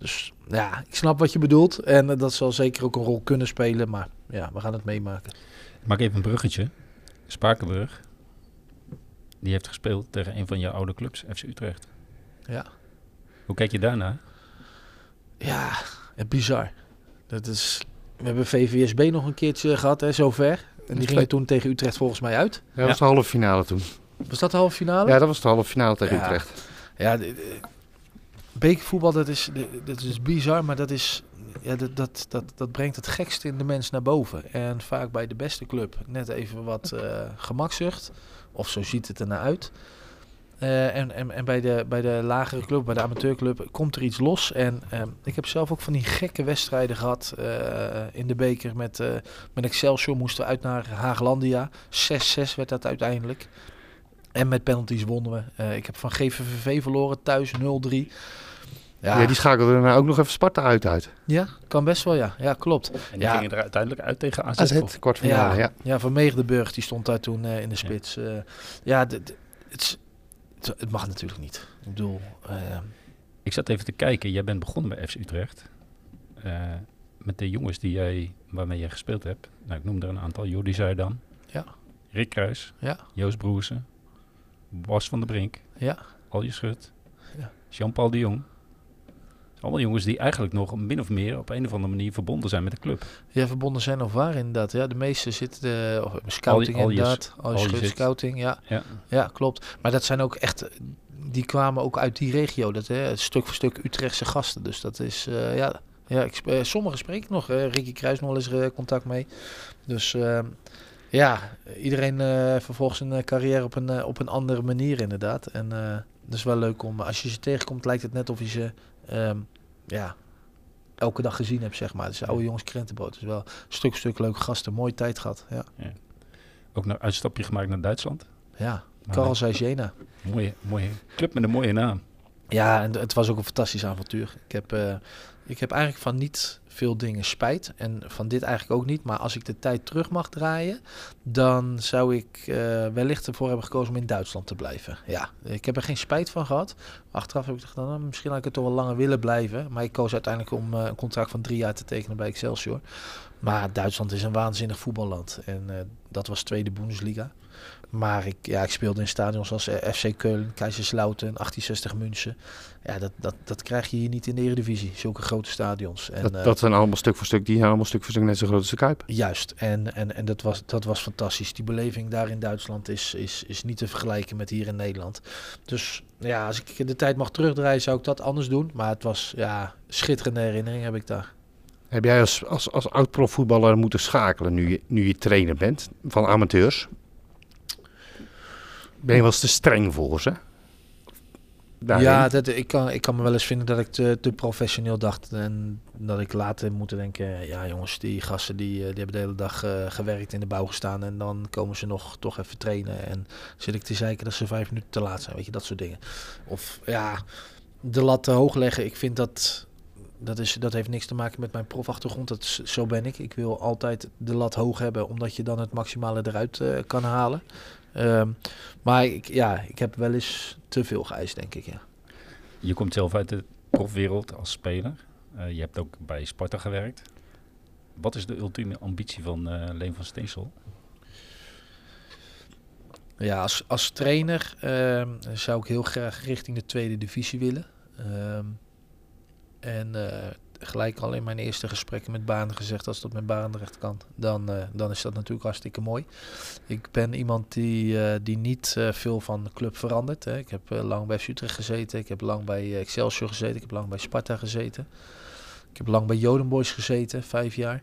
Dus ja, ik snap wat je bedoelt. En uh, dat zal zeker ook een rol kunnen spelen. Maar ja, we gaan het meemaken. Ik maak even een bruggetje. Spakenburg. Die heeft gespeeld tegen een van jouw oude clubs, FC Utrecht. Ja. Hoe kijk je daarna? Ja, bizar. Dat is, we hebben VVSB nog een keertje gehad, hè, zover. En die gingen toen tegen Utrecht volgens mij uit. Ja, dat was de halve finale toen. Was dat de halve finale? Ja, dat was de halve finale tegen ja. Utrecht. Ja, bekervoetbal, dat is, dat is bizar, maar dat, is, ja, dat, dat, dat, dat brengt het gekste in de mens naar boven. En vaak bij de beste club net even wat uh, gemakzucht. Of zo ziet het er naar uit. Uh, en, en, en bij, de, bij de lagere club, bij de amateurclub, komt er iets los. En uh, ik heb zelf ook van die gekke wedstrijden gehad uh, in de beker. Met, met Excelsior moesten we uit naar Haaglandia. 6-6 werd dat uiteindelijk. En met penalties wonnen we. ik heb van GVVV verloren thuis 0-3. Ja, Ja, die schakelde daarna ook nog even Sparta uit uit. ja, kan best wel, ja. Ja, klopt. En die Ja. gingen er uiteindelijk uit tegen AZ. AZ, of- kwartfinale, ja. ja, ja. Van Meegdenburg, die stond daar toen eh, in de spits. Eh, ja, d- d- het, het, het mag natuurlijk niet. Ik bedoel, eh, Ik zat even te kijken. Jij bent begonnen bij FC Utrecht. Eh, met de jongens die jij, waarmee jij gespeeld hebt. Nou, ik noem er een aantal. Jordi Zuidam. Ja. Rick Kruis. Ja. Joost Broersen. Bas van der Brink. ja, Alje Schut. Ja. Jean-Paul de Jong. Allemaal jongens die eigenlijk nog min of meer op een of andere manier verbonden zijn met de club. ja, verbonden zijn of waar inderdaad. Ja, de meeste zitten, eh, of scouting Al al inderdaad. Al al scouting, ja. Ja. Ja, klopt. Maar dat zijn ook echt, die kwamen ook uit die regio. Dat, hè, stuk voor stuk Utrechtse gasten. Dus dat is, eh, ja, ja ik, eh, sommigen spreek ik nog. eh Ricky Kruis nog wel eens eh, contact mee. Dus eh, ja, iedereen eh vervolgt zijn eh, carrière op een, eh, op een andere manier inderdaad. En dat is wel leuk om, als je ze tegenkomt, lijkt het net of je ze ehm, ja, elke dag gezien hebt, zeg maar. Dus oude jongens krentenboot. Dus wel stuk voor stuk leuke gasten. Mooie tijd gehad. Ja, Ook een uitstapje gemaakt naar Duitsland. ja. Carl Jena. Mooie, mooie club met een mooie naam. Ja, en het was ook een fantastisch avontuur. Ik heb, ik heb eigenlijk van niet veel dingen spijt. En van dit eigenlijk ook niet. Maar als ik de tijd terug mag draaien, dan zou ik eh, wellicht ervoor hebben gekozen om in Duitsland te blijven. Ja, ik heb er geen spijt van gehad. Achteraf heb ik gedacht, nou, misschien had ik er toch wel langer willen blijven. Maar ik koos uiteindelijk om eh, een contract van drie jaar te tekenen bij Excelsior. Maar Duitsland is een waanzinnig voetballand. En eh, dat was tweede Bundesliga. Maar ik, ja, ik speelde in stadions als eh, FC Keulen, Kaiserslautern, 1860 München. Ja, dat, dat, dat krijg je hier niet in de Eredivisie, zulke grote stadions. En, Dat, eh, dat zijn allemaal stuk voor stuk, die zijn allemaal stuk voor stuk net zo groot als de Kuip. Juist, en, en, en dat, was, dat was fantastisch. Die beleving daar in Duitsland is, is, is niet te vergelijken met hier in Nederland. Dus ja, als ik de tijd mag terugdraaien, zou ik dat anders doen. Maar het was, ja, schitterende herinnering heb ik daar. Heb jij als, als, als oud-profvoetballer moeten schakelen nu je, nu je trainer bent van amateurs? Ben je wel eens te streng voor ze? Ja, dat, ik, kan, ik kan me wel eens vinden dat ik te, te professioneel dacht. En dat ik later moet denken, ja jongens, die gasten die, eh, die hebben de hele dag eh, gewerkt in de bouw gestaan. En dan komen ze nog toch even trainen. En zit ik te zeiken dat ze vijf minuten te laat zijn, weet je, dat soort dingen. Of ja, de lat te hoog leggen. Ik vind dat, dat, is, dat heeft niks te maken met mijn profachtergrond. Dat zo ben ik. Ik wil altijd de lat hoog hebben, omdat je dan het maximale eruit eh, kan halen. Ehm, maar ik, ja, ik heb wel eens te veel geëist, denk ik, ja. Je komt zelf uit de profwereld als speler. Eh, je hebt ook bij Sparta gewerkt. Wat is de ultieme ambitie van eh Leen van Steensel? Ja, als, als trainer ehm, zou ik heel graag richting de tweede divisie willen. Ehm, en eh, gelijk al in mijn eerste gesprekken met Banen gezegd, als dat met Barendrecht kan, dan, eh, dan is dat natuurlijk hartstikke mooi. Ik ben iemand die, eh, die niet eh, veel van de club verandert. Hè. Ik heb lang bij Utrecht gezeten, ik heb lang bij Excelsior gezeten, ik heb lang bij Sparta gezeten. Ik heb lang bij Jodenboys gezeten, vijf jaar.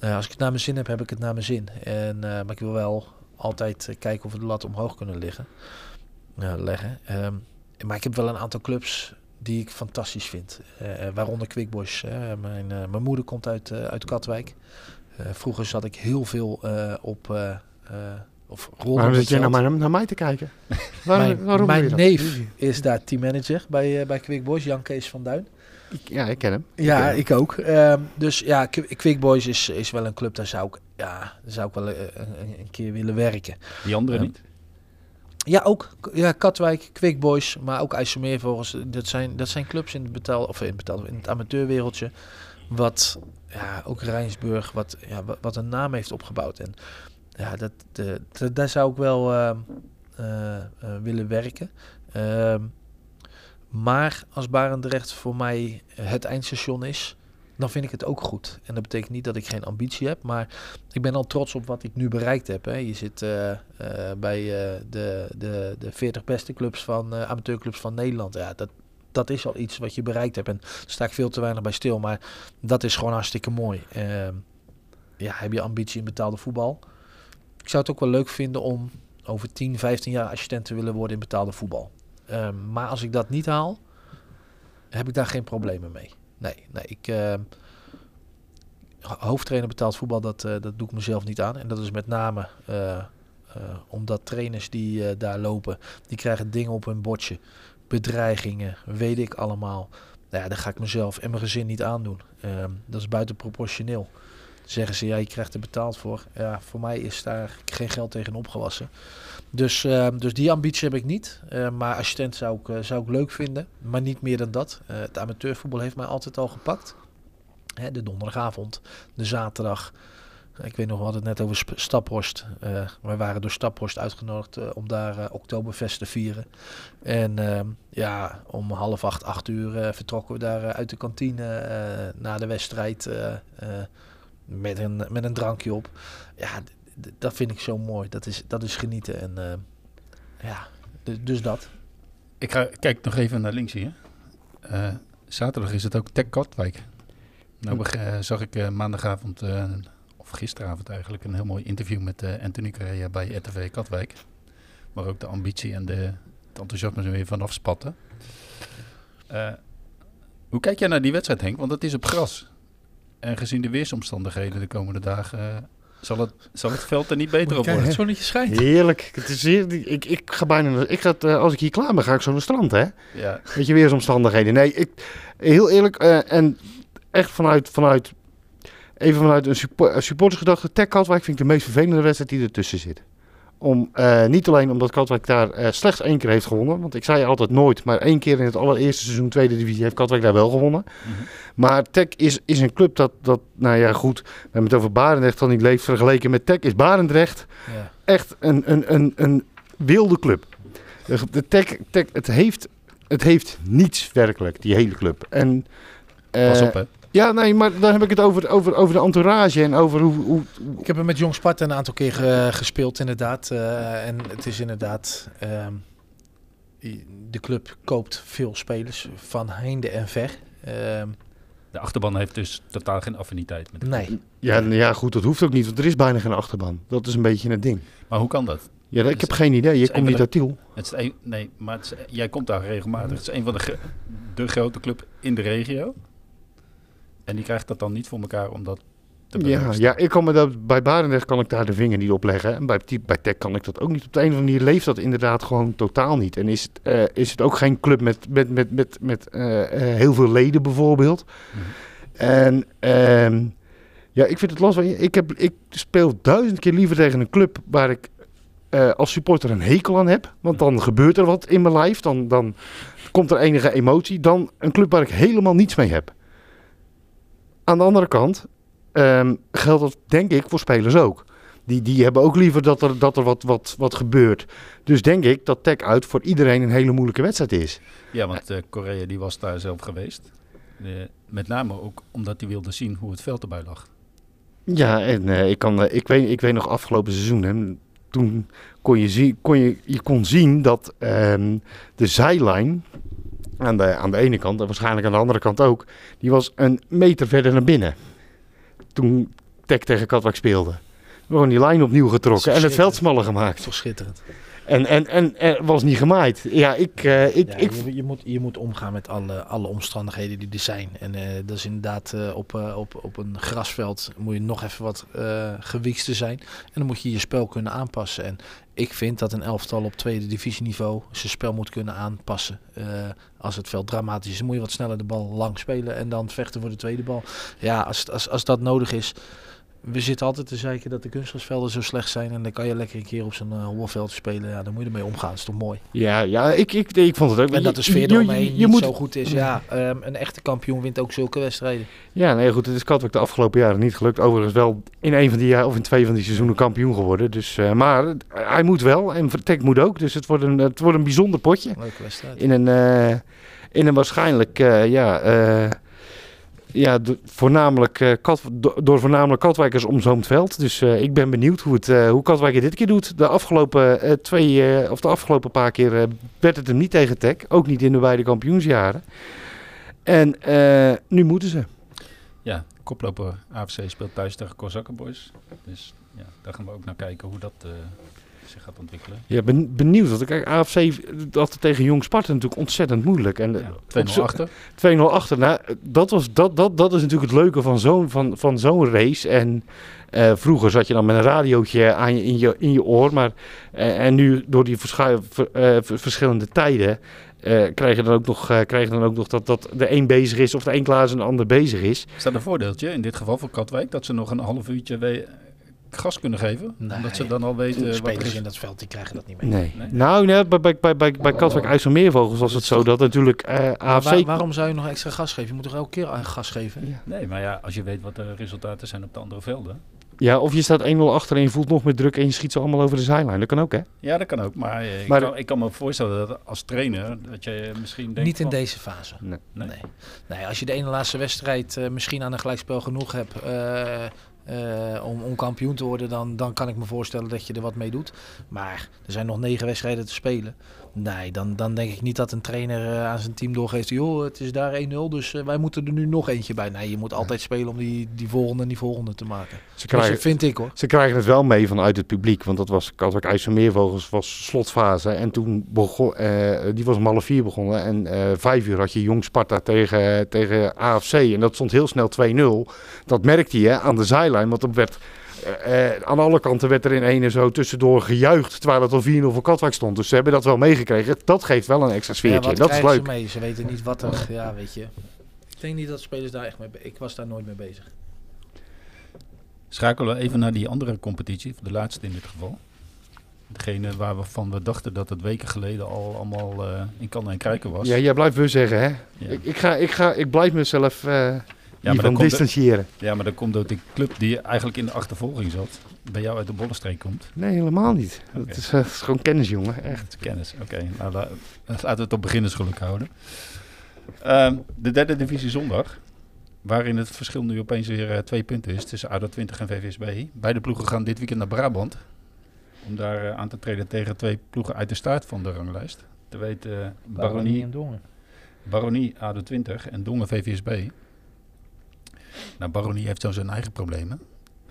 Als ik het naar mijn zin heb, heb ik het naar mijn zin. En, maar ik wil wel altijd kijken of we de lat omhoog kunnen liggen, leggen. Ehm, maar ik heb wel een aantal clubs die ik fantastisch vind. Eh, eh, waaronder Quick Boys. hè. Mijn, eh, mijn moeder komt uit, eh, uit Katwijk. Eh, vroeger zat ik heel veel eh, op... eh, eh, of rolde Waarom zit je nou maar naar mij te kijken? Waarom, Mijn, waarom mijn neef is daar teammanager bij, bij Quick Boys, Jan Kees van Duin. Ik- Ja, ik ken hem. Ja, ken hem. ik ook. Ehm, dus ja, Qu- Quick Boys is, is wel een club, daar zou ik, ja, daar zou ik wel een, keer willen werken. Die andere Ja. niet? Ja, ook ja, Katwijk, Quick Boys, maar ook IJsselmeervogels. Dat zijn, dat zijn clubs in het, betaal, of in het, in het amateurwereldje. Wat, ja, ook Rijnsburg, wat, ja, wat, een naam heeft opgebouwd. En ja, dat, de, daar zou ik wel eh, eh, willen werken. Ehm, maar als Barendrecht voor mij het eindstation is, dan vind ik het ook goed. En dat betekent niet dat ik geen ambitie heb, maar ik ben al trots op wat ik nu bereikt heb. Hè. Je zit eh, eh, bij eh, de, de, de 40 beste clubs van amateurclubs van Nederland. Ja, dat, dat is al iets wat je bereikt hebt. En daar sta ik veel te weinig bij stil, maar dat is gewoon hartstikke mooi. Ehm, ja, heb je ambitie in betaalde voetbal? Ik zou het ook wel leuk vinden om over 10, 15 jaar assistent te willen worden in betaalde voetbal. Ehm, maar als ik dat niet haal, heb ik daar geen problemen mee. Nee, nee ik, ehm, ho- hoofdtrainer betaald voetbal, dat, eh, dat doe ik mezelf niet aan. En dat is met name eh, eh, omdat trainers die daar lopen, die krijgen dingen op hun bordje. Bedreigingen, weet ik allemaal. Nou ja, dat ga ik mezelf en mijn gezin niet aandoen. Ehm, dat is buitenproportioneel. Zeggen ze, ja, je krijgt er betaald voor. Ja, voor mij is daar geen geld tegen opgewassen. Dus, ehm, dus die ambitie heb ik niet. Uh, maar assistent zou ik, eh, zou ik leuk vinden. Maar niet meer dan dat. Uh, het amateurvoetbal heeft mij altijd al gepakt. Hè, de donderdagavond, de zaterdag. Ik weet nog, we hadden het net over Staphorst. Uh, wij waren door Staphorst uitgenodigd om daar Oktoberfest te vieren. En ehm, ja, om half acht, acht uur vertrokken we daar uit de kantine na de wedstrijd met, een, met een drankje op. Ja, dat vind ik zo mooi. Dat is, dat is genieten. En ja, dus, dat. Ik ga, kijk nog even naar links hier. zaterdag is het ook Tech Katwijk. Nou zag ik maandagavond gisteravond eigenlijk, een heel mooi interview met Anthony Correa bij RTV Katwijk. Waar ook de ambitie en de, het enthousiasme er weer vanaf spatten. Hoe kijk jij naar die wedstrijd, Henk? Want het is op gras. En gezien de weersomstandigheden de komende dagen... Zal het, zal het veld er niet beter op worden? Het zonnetje schijnt. Heerlijk. Het is heer, ik, ik ga bijna... Ik ga, als ik hier klaar ben, ga ik zo naar het strand, hè? Ja. Weet je, weersomstandigheden. Nee, ik, heel eerlijk. en echt vanuit, vanuit even vanuit een, support, een supportersgedachte. Tech Katwijk vind ik de meest vervelende wedstrijd die ertussen zit. Om, uh, niet alleen omdat Katwijk daar uh, slechts één keer heeft gewonnen. Want ik zei altijd nooit, maar één keer in het allereerste seizoen tweede divisie heeft Katwijk daar wel gewonnen. Mm -hmm. Maar Tech is, is een club dat, dat, nou ja goed, we hebben het over Barendrecht dan niet leeft. Vergeleken met Tech is Barendrecht ja. echt een, een, een, een wilde club. De Tech, tech, het, heeft, het heeft niets werkelijk, die hele club. En, uh, Pas op hè. Ja, nee, maar dan heb ik het over, over, over de entourage en over hoe, hoe... Ik heb er met Jong Sparta een aantal keer ge, gespeeld, inderdaad. Uh, en het is inderdaad... Uh, de club koopt veel spelers van heinde en ver. Uh, de achterban heeft dus totaal geen affiniteit met de Nee. Ja, ja, goed, dat hoeft ook niet, want er is bijna geen achterban. Dat is een beetje het ding. Maar hoe kan dat? Ja, ik heb geen idee. Je komt niet uit Tiel. Het is een, nee, maar is, jij komt daar regelmatig. Het is een van de, de grote club in de regio. En die krijgt dat dan niet voor elkaar omdat ja, ja, ik kan me dat, bij Barendrecht kan ik daar de vinger niet op leggen. En bij, bij Tech kan ik dat ook niet. Op de een of andere manier leeft dat inderdaad gewoon totaal niet. En is het, uh, is het ook geen club met, met, met, met, met uh, uh, heel veel leden bijvoorbeeld. Mm -hmm. En um, ja, ik vind het lastig. Ik, heb, ik speel duizend keer liever tegen een club waar ik als supporter een hekel aan heb. Want dan gebeurt er wat in mijn lijf. Dan, dan komt er enige emotie. Dan een club waar ik helemaal niets mee heb. Aan de andere kant um, geldt dat denk ik voor spelers ook. Die, die hebben ook liever dat er, dat er wat, wat, wat gebeurt. Dus denk ik dat Tech uit voor iedereen een hele moeilijke wedstrijd is. Ja, want uh, Korea die was daar zelf geweest. Uh, met name ook omdat hij wilde zien hoe het veld erbij lag. Ja, en uh, ik, kan, ik, weet, ik weet nog afgelopen seizoen, hè, toen kon je, zien, kon je, je kon zien dat ehm, de zijlijn aan de, aan de ene kant en waarschijnlijk aan de andere kant ook, die was een meter verder naar binnen. Toen Tech tegen Katwijk speelde. Gewoon die lijn opnieuw getrokken en het veld smaller gemaakt. Toch schitterend. En, en, en er was niet gemaaid. Ja, ik... Uh, ik, ja, ik... Je, je, moet, je moet omgaan met alle, alle omstandigheden die er zijn. En uh, dat is inderdaad uh, op, op, op een grasveld moet je nog even wat gewiekster zijn. En dan moet je je spel kunnen aanpassen. En ik vind dat een elftal op tweede divisieniveau zijn spel moet kunnen aanpassen. als het veld dramatisch is, moet je wat sneller de bal lang spelen en dan vechten voor de tweede bal. Ja, als, als, als dat nodig is, we zitten altijd te zeiken dat de kunstgrasvelden zo slecht zijn. En dan kan je lekker een keer op zo'n uh, holveld spelen. Ja, dan moet je ermee omgaan. Dat is toch mooi? Ja, ja ik, ik, ik vond het ook. En dat de sfeer eromheen niet zo goed is. Ja, um, een echte kampioen wint ook zulke wedstrijden. Ja, nee goed. Het is Katwijk de afgelopen jaren niet gelukt. Overigens wel in een van die jaar of in twee van die seizoenen kampioen geworden. Dus, uh, maar uh, hij moet wel. En Vertek moet ook. Dus het wordt een, het wordt een bijzonder potje. Leuke wedstrijd. In een, in een waarschijnlijk, ja ja, voornamelijk, uh, kat, do, door voornamelijk Katwijkers omzoomd veld. Dus uh, ik ben benieuwd hoe, het, uh, hoe Katwijk dit keer doet. De afgelopen, twee, of de afgelopen paar keer werd het hem niet tegen Tech. Ook niet in de beide kampioensjaren. En nu moeten ze. Ja, koploper AFC speelt thuis tegen Kozakkenboys. Dus ja, daar gaan we ook naar kijken hoe dat zich gaat ontwikkelen. Ja, ben, benieuwd. Want kijk, AFC dat tegen Jong Sparta natuurlijk ontzettend moeilijk. En ja, 2-0 achter. 2-0 achter. Nou, dat, was, dat, dat, dat is natuurlijk het leuke van zo'n van, van zo'n race. En uh, vroeger zat je dan met een radiootje aan je, in, je, in je oor. Maar, uh, en nu door die ver, uh, verschillende tijden eh, krijg je dan ook nog, eh, krijg je dan ook nog dat, dat de een bezig is of de een klaar is en de ander bezig is. Is dat een voordeeltje in dit geval voor Katwijk? Dat ze nog een half uurtje gas kunnen geven? Nee. Omdat ze dan al De weten wat er spelers is. in dat veld die krijgen dat niet mee. Nee. Nee? Nou, nee, bij, bij, bij, bij, bij Katwijk IJsselmeervogels was het zo dat natuurlijk eh, Maar AFC... waar- waarom zou je nog extra gas geven? Je moet toch elke keer aan gas geven? Ja. Nee, maar ja, als je weet wat de resultaten zijn op de andere velden. Ja, of je staat 1-0 achter en je voelt nog meer druk en je schiet ze allemaal over de zijlijn. Dat kan ook, hè? Ja, dat kan ook. Maar, eh, ik, Maar- kan, ik kan me voorstellen dat als trainer, dat je misschien denkt Niet in van- deze fase. Nee. Nee. Nee. nee, als je de ene laatste wedstrijd eh, misschien aan een gelijkspel genoeg hebt eh, eh, om, om kampioen te worden, dan, dan kan ik me voorstellen dat je er wat mee doet. Maar er zijn nog negen wedstrijden te spelen. Nee, dan, dan denk ik niet dat een trainer eh, aan zijn team doorgeeft, joh, het is daar 1-0, dus eh, wij moeten er nu nog eentje bij. Nee, je moet altijd spelen om die, die volgende en die volgende te maken. Ze Dus krijgen, dat vind ik hoor. ze krijgen het wel mee vanuit het publiek. Want dat was Katwijk IJsselmeervogels was slotfase. En toen begon, die was om half vier begonnen. En vijf uur had je Jong Sparta tegen, tegen AFC. En dat stond heel snel 2-0. Dat merkte je aan de zijlijn. Want er werd, eh, eh, aan alle kanten werd er in ene zo tussendoor gejuicht. Terwijl het al 4-0 voor Katwijk stond. Dus ze hebben dat wel meegekregen. Dat geeft wel een extra Ja, sfeertje. wat dat is leuk. ze mee? Ze weten niet wat er, ja weet je. Ik denk niet dat spelers daar echt mee Ik was daar nooit mee bezig. Schakelen we even naar die andere competitie, de laatste in dit geval. Degene waarvan we dachten dat het weken geleden al allemaal eh, in kan en kruiken was. Ja, jij blijft we zeggen, hè? Ja. Ik, ik, ga, ik, ga, ik blijf mezelf maar dan hiervan de- distancieren. Ja, maar dat komt door die club die eigenlijk in de achtervolging zat, bij jou uit de bollenstreek komt. Nee, helemaal niet. Dat, is, eh, dat is gewoon kennis, jongen. Echt. Dat is kennis. Oké, nou, la- laten we het op beginnersgeluk houden. Ehm, de derde divisie zondag, waarin het verschil nu opeens weer eh, twee punten is tussen ADO 20 en VVSB. Beide ploegen gaan dit weekend naar Brabant. Om daar eh, aan te treden tegen twee ploegen uit de staart van de ranglijst. Te weten Baronie, en Dongen. Baronie ADO 20 en Dongen VVSB. Nou, Baronie heeft zo zijn eigen problemen.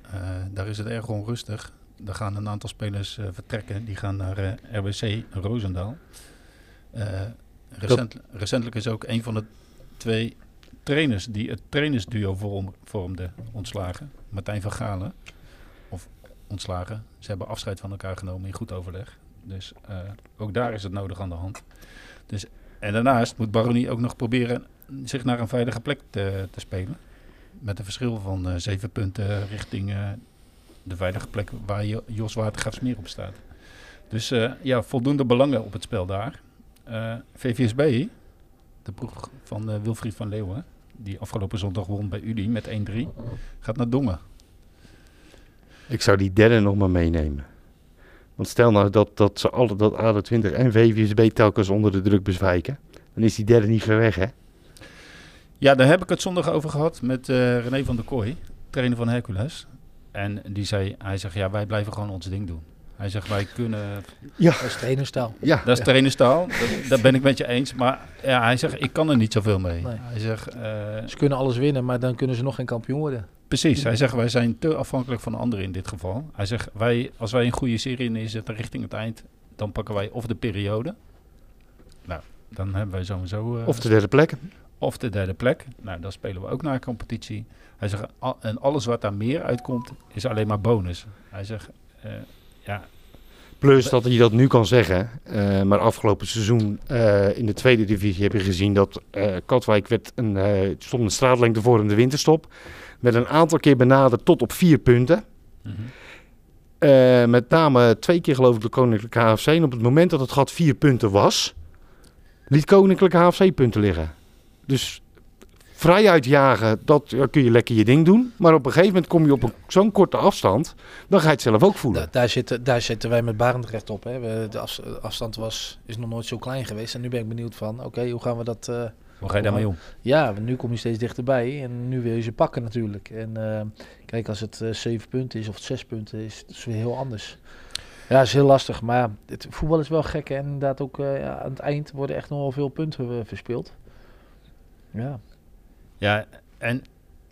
Eh, daar is het erg onrustig. Er gaan een aantal spelers eh, vertrekken. Die gaan naar eh, RBC Roosendaal. Recent, recentelijk is ook een van de twee trainers die het trainersduo vorm, vormde ontslagen. Martijn van Galen. Of ontslagen. Ze hebben afscheid van elkaar genomen in goed overleg. Dus ook daar is het nodig aan de hand. Dus, en daarnaast moet Baronie ook nog proberen zich naar een veilige plek te, te spelen. Met een verschil van eh, zeven punten richting eh, de veilige plek waar Jo- Jos Watergraafsmeer op staat. Dus eh, ja, voldoende belangen op het spel daar. VVSB, de ploeg van Wilfried van Leeuwen, die afgelopen zondag won bij Udi met 1-3, gaat naar Dongen. Ik zou die derde nog maar meenemen. Want stel nou dat, dat ze alle, dat ADO20 en VVSB telkens onder de druk bezwijken. Dan is die derde niet ver weg, hè? Ja, daar heb ik het zondag over gehad met eh, René van der Kooi, trainer van Hercules. En die zei, hij zegt, ja, wij blijven gewoon ons ding doen. Hij zegt, wij kunnen Dat is trainerstijl. Ja, Dat is trainerstaal, dat, dat ben ik met je eens. Maar ja, hij zegt, ik kan er niet zoveel mee. Nee. Hij zegt, eh, Ze kunnen alles winnen, maar dan kunnen ze nog geen kampioen worden. precies, hij zegt, wij zijn te afhankelijk van de anderen in dit geval. Hij zegt, wij, als wij een goede serie neerzetten richting het eind, dan pakken wij of de periode. Nou, dan hebben wij sowieso... eh, of de derde plek. Of de derde plek. Nou, dan spelen we ook naar een competitie. Hij zegt, al- en alles wat daar meer uitkomt, is alleen maar bonus. Hij zegt, eh, ja, Plus dat hij dat nu kan zeggen. eh, maar afgelopen seizoen eh, in de tweede divisie heb je gezien dat Katwijk werd een, stond een straatlengte voor in de winterstop. Met een aantal keer benaderd tot op vier punten. mhm. Met name twee keer geloof ik de Koninklijke HFC. En op het moment dat het gat vier punten was, liet Koninklijke HFC punten liggen. Dus vrij uitjagen, dat ja, kun je lekker je ding doen. Maar op een gegeven moment kom je op een- zo'n korte afstand, dan ga je het zelf ook voelen. Da- daar, zitten, daar zitten wij met Barendrecht op. Hè. We, de afs- afstand was, is nog nooit zo klein geweest. En nu ben ik benieuwd van, oké, hoe gaan we dat... eh, hoe ga je daarmee om? Ja, nu kom je steeds dichterbij en nu wil je ze pakken natuurlijk. En eh, kijk, als het eh, zeven punten is of het zes punten is, is weer heel anders. Ja, is heel lastig, maar ja, het voetbal is wel gek. En inderdaad ook eh, ja, aan het eind worden echt nog wel veel punten verspeeld. Ja, Ja, en...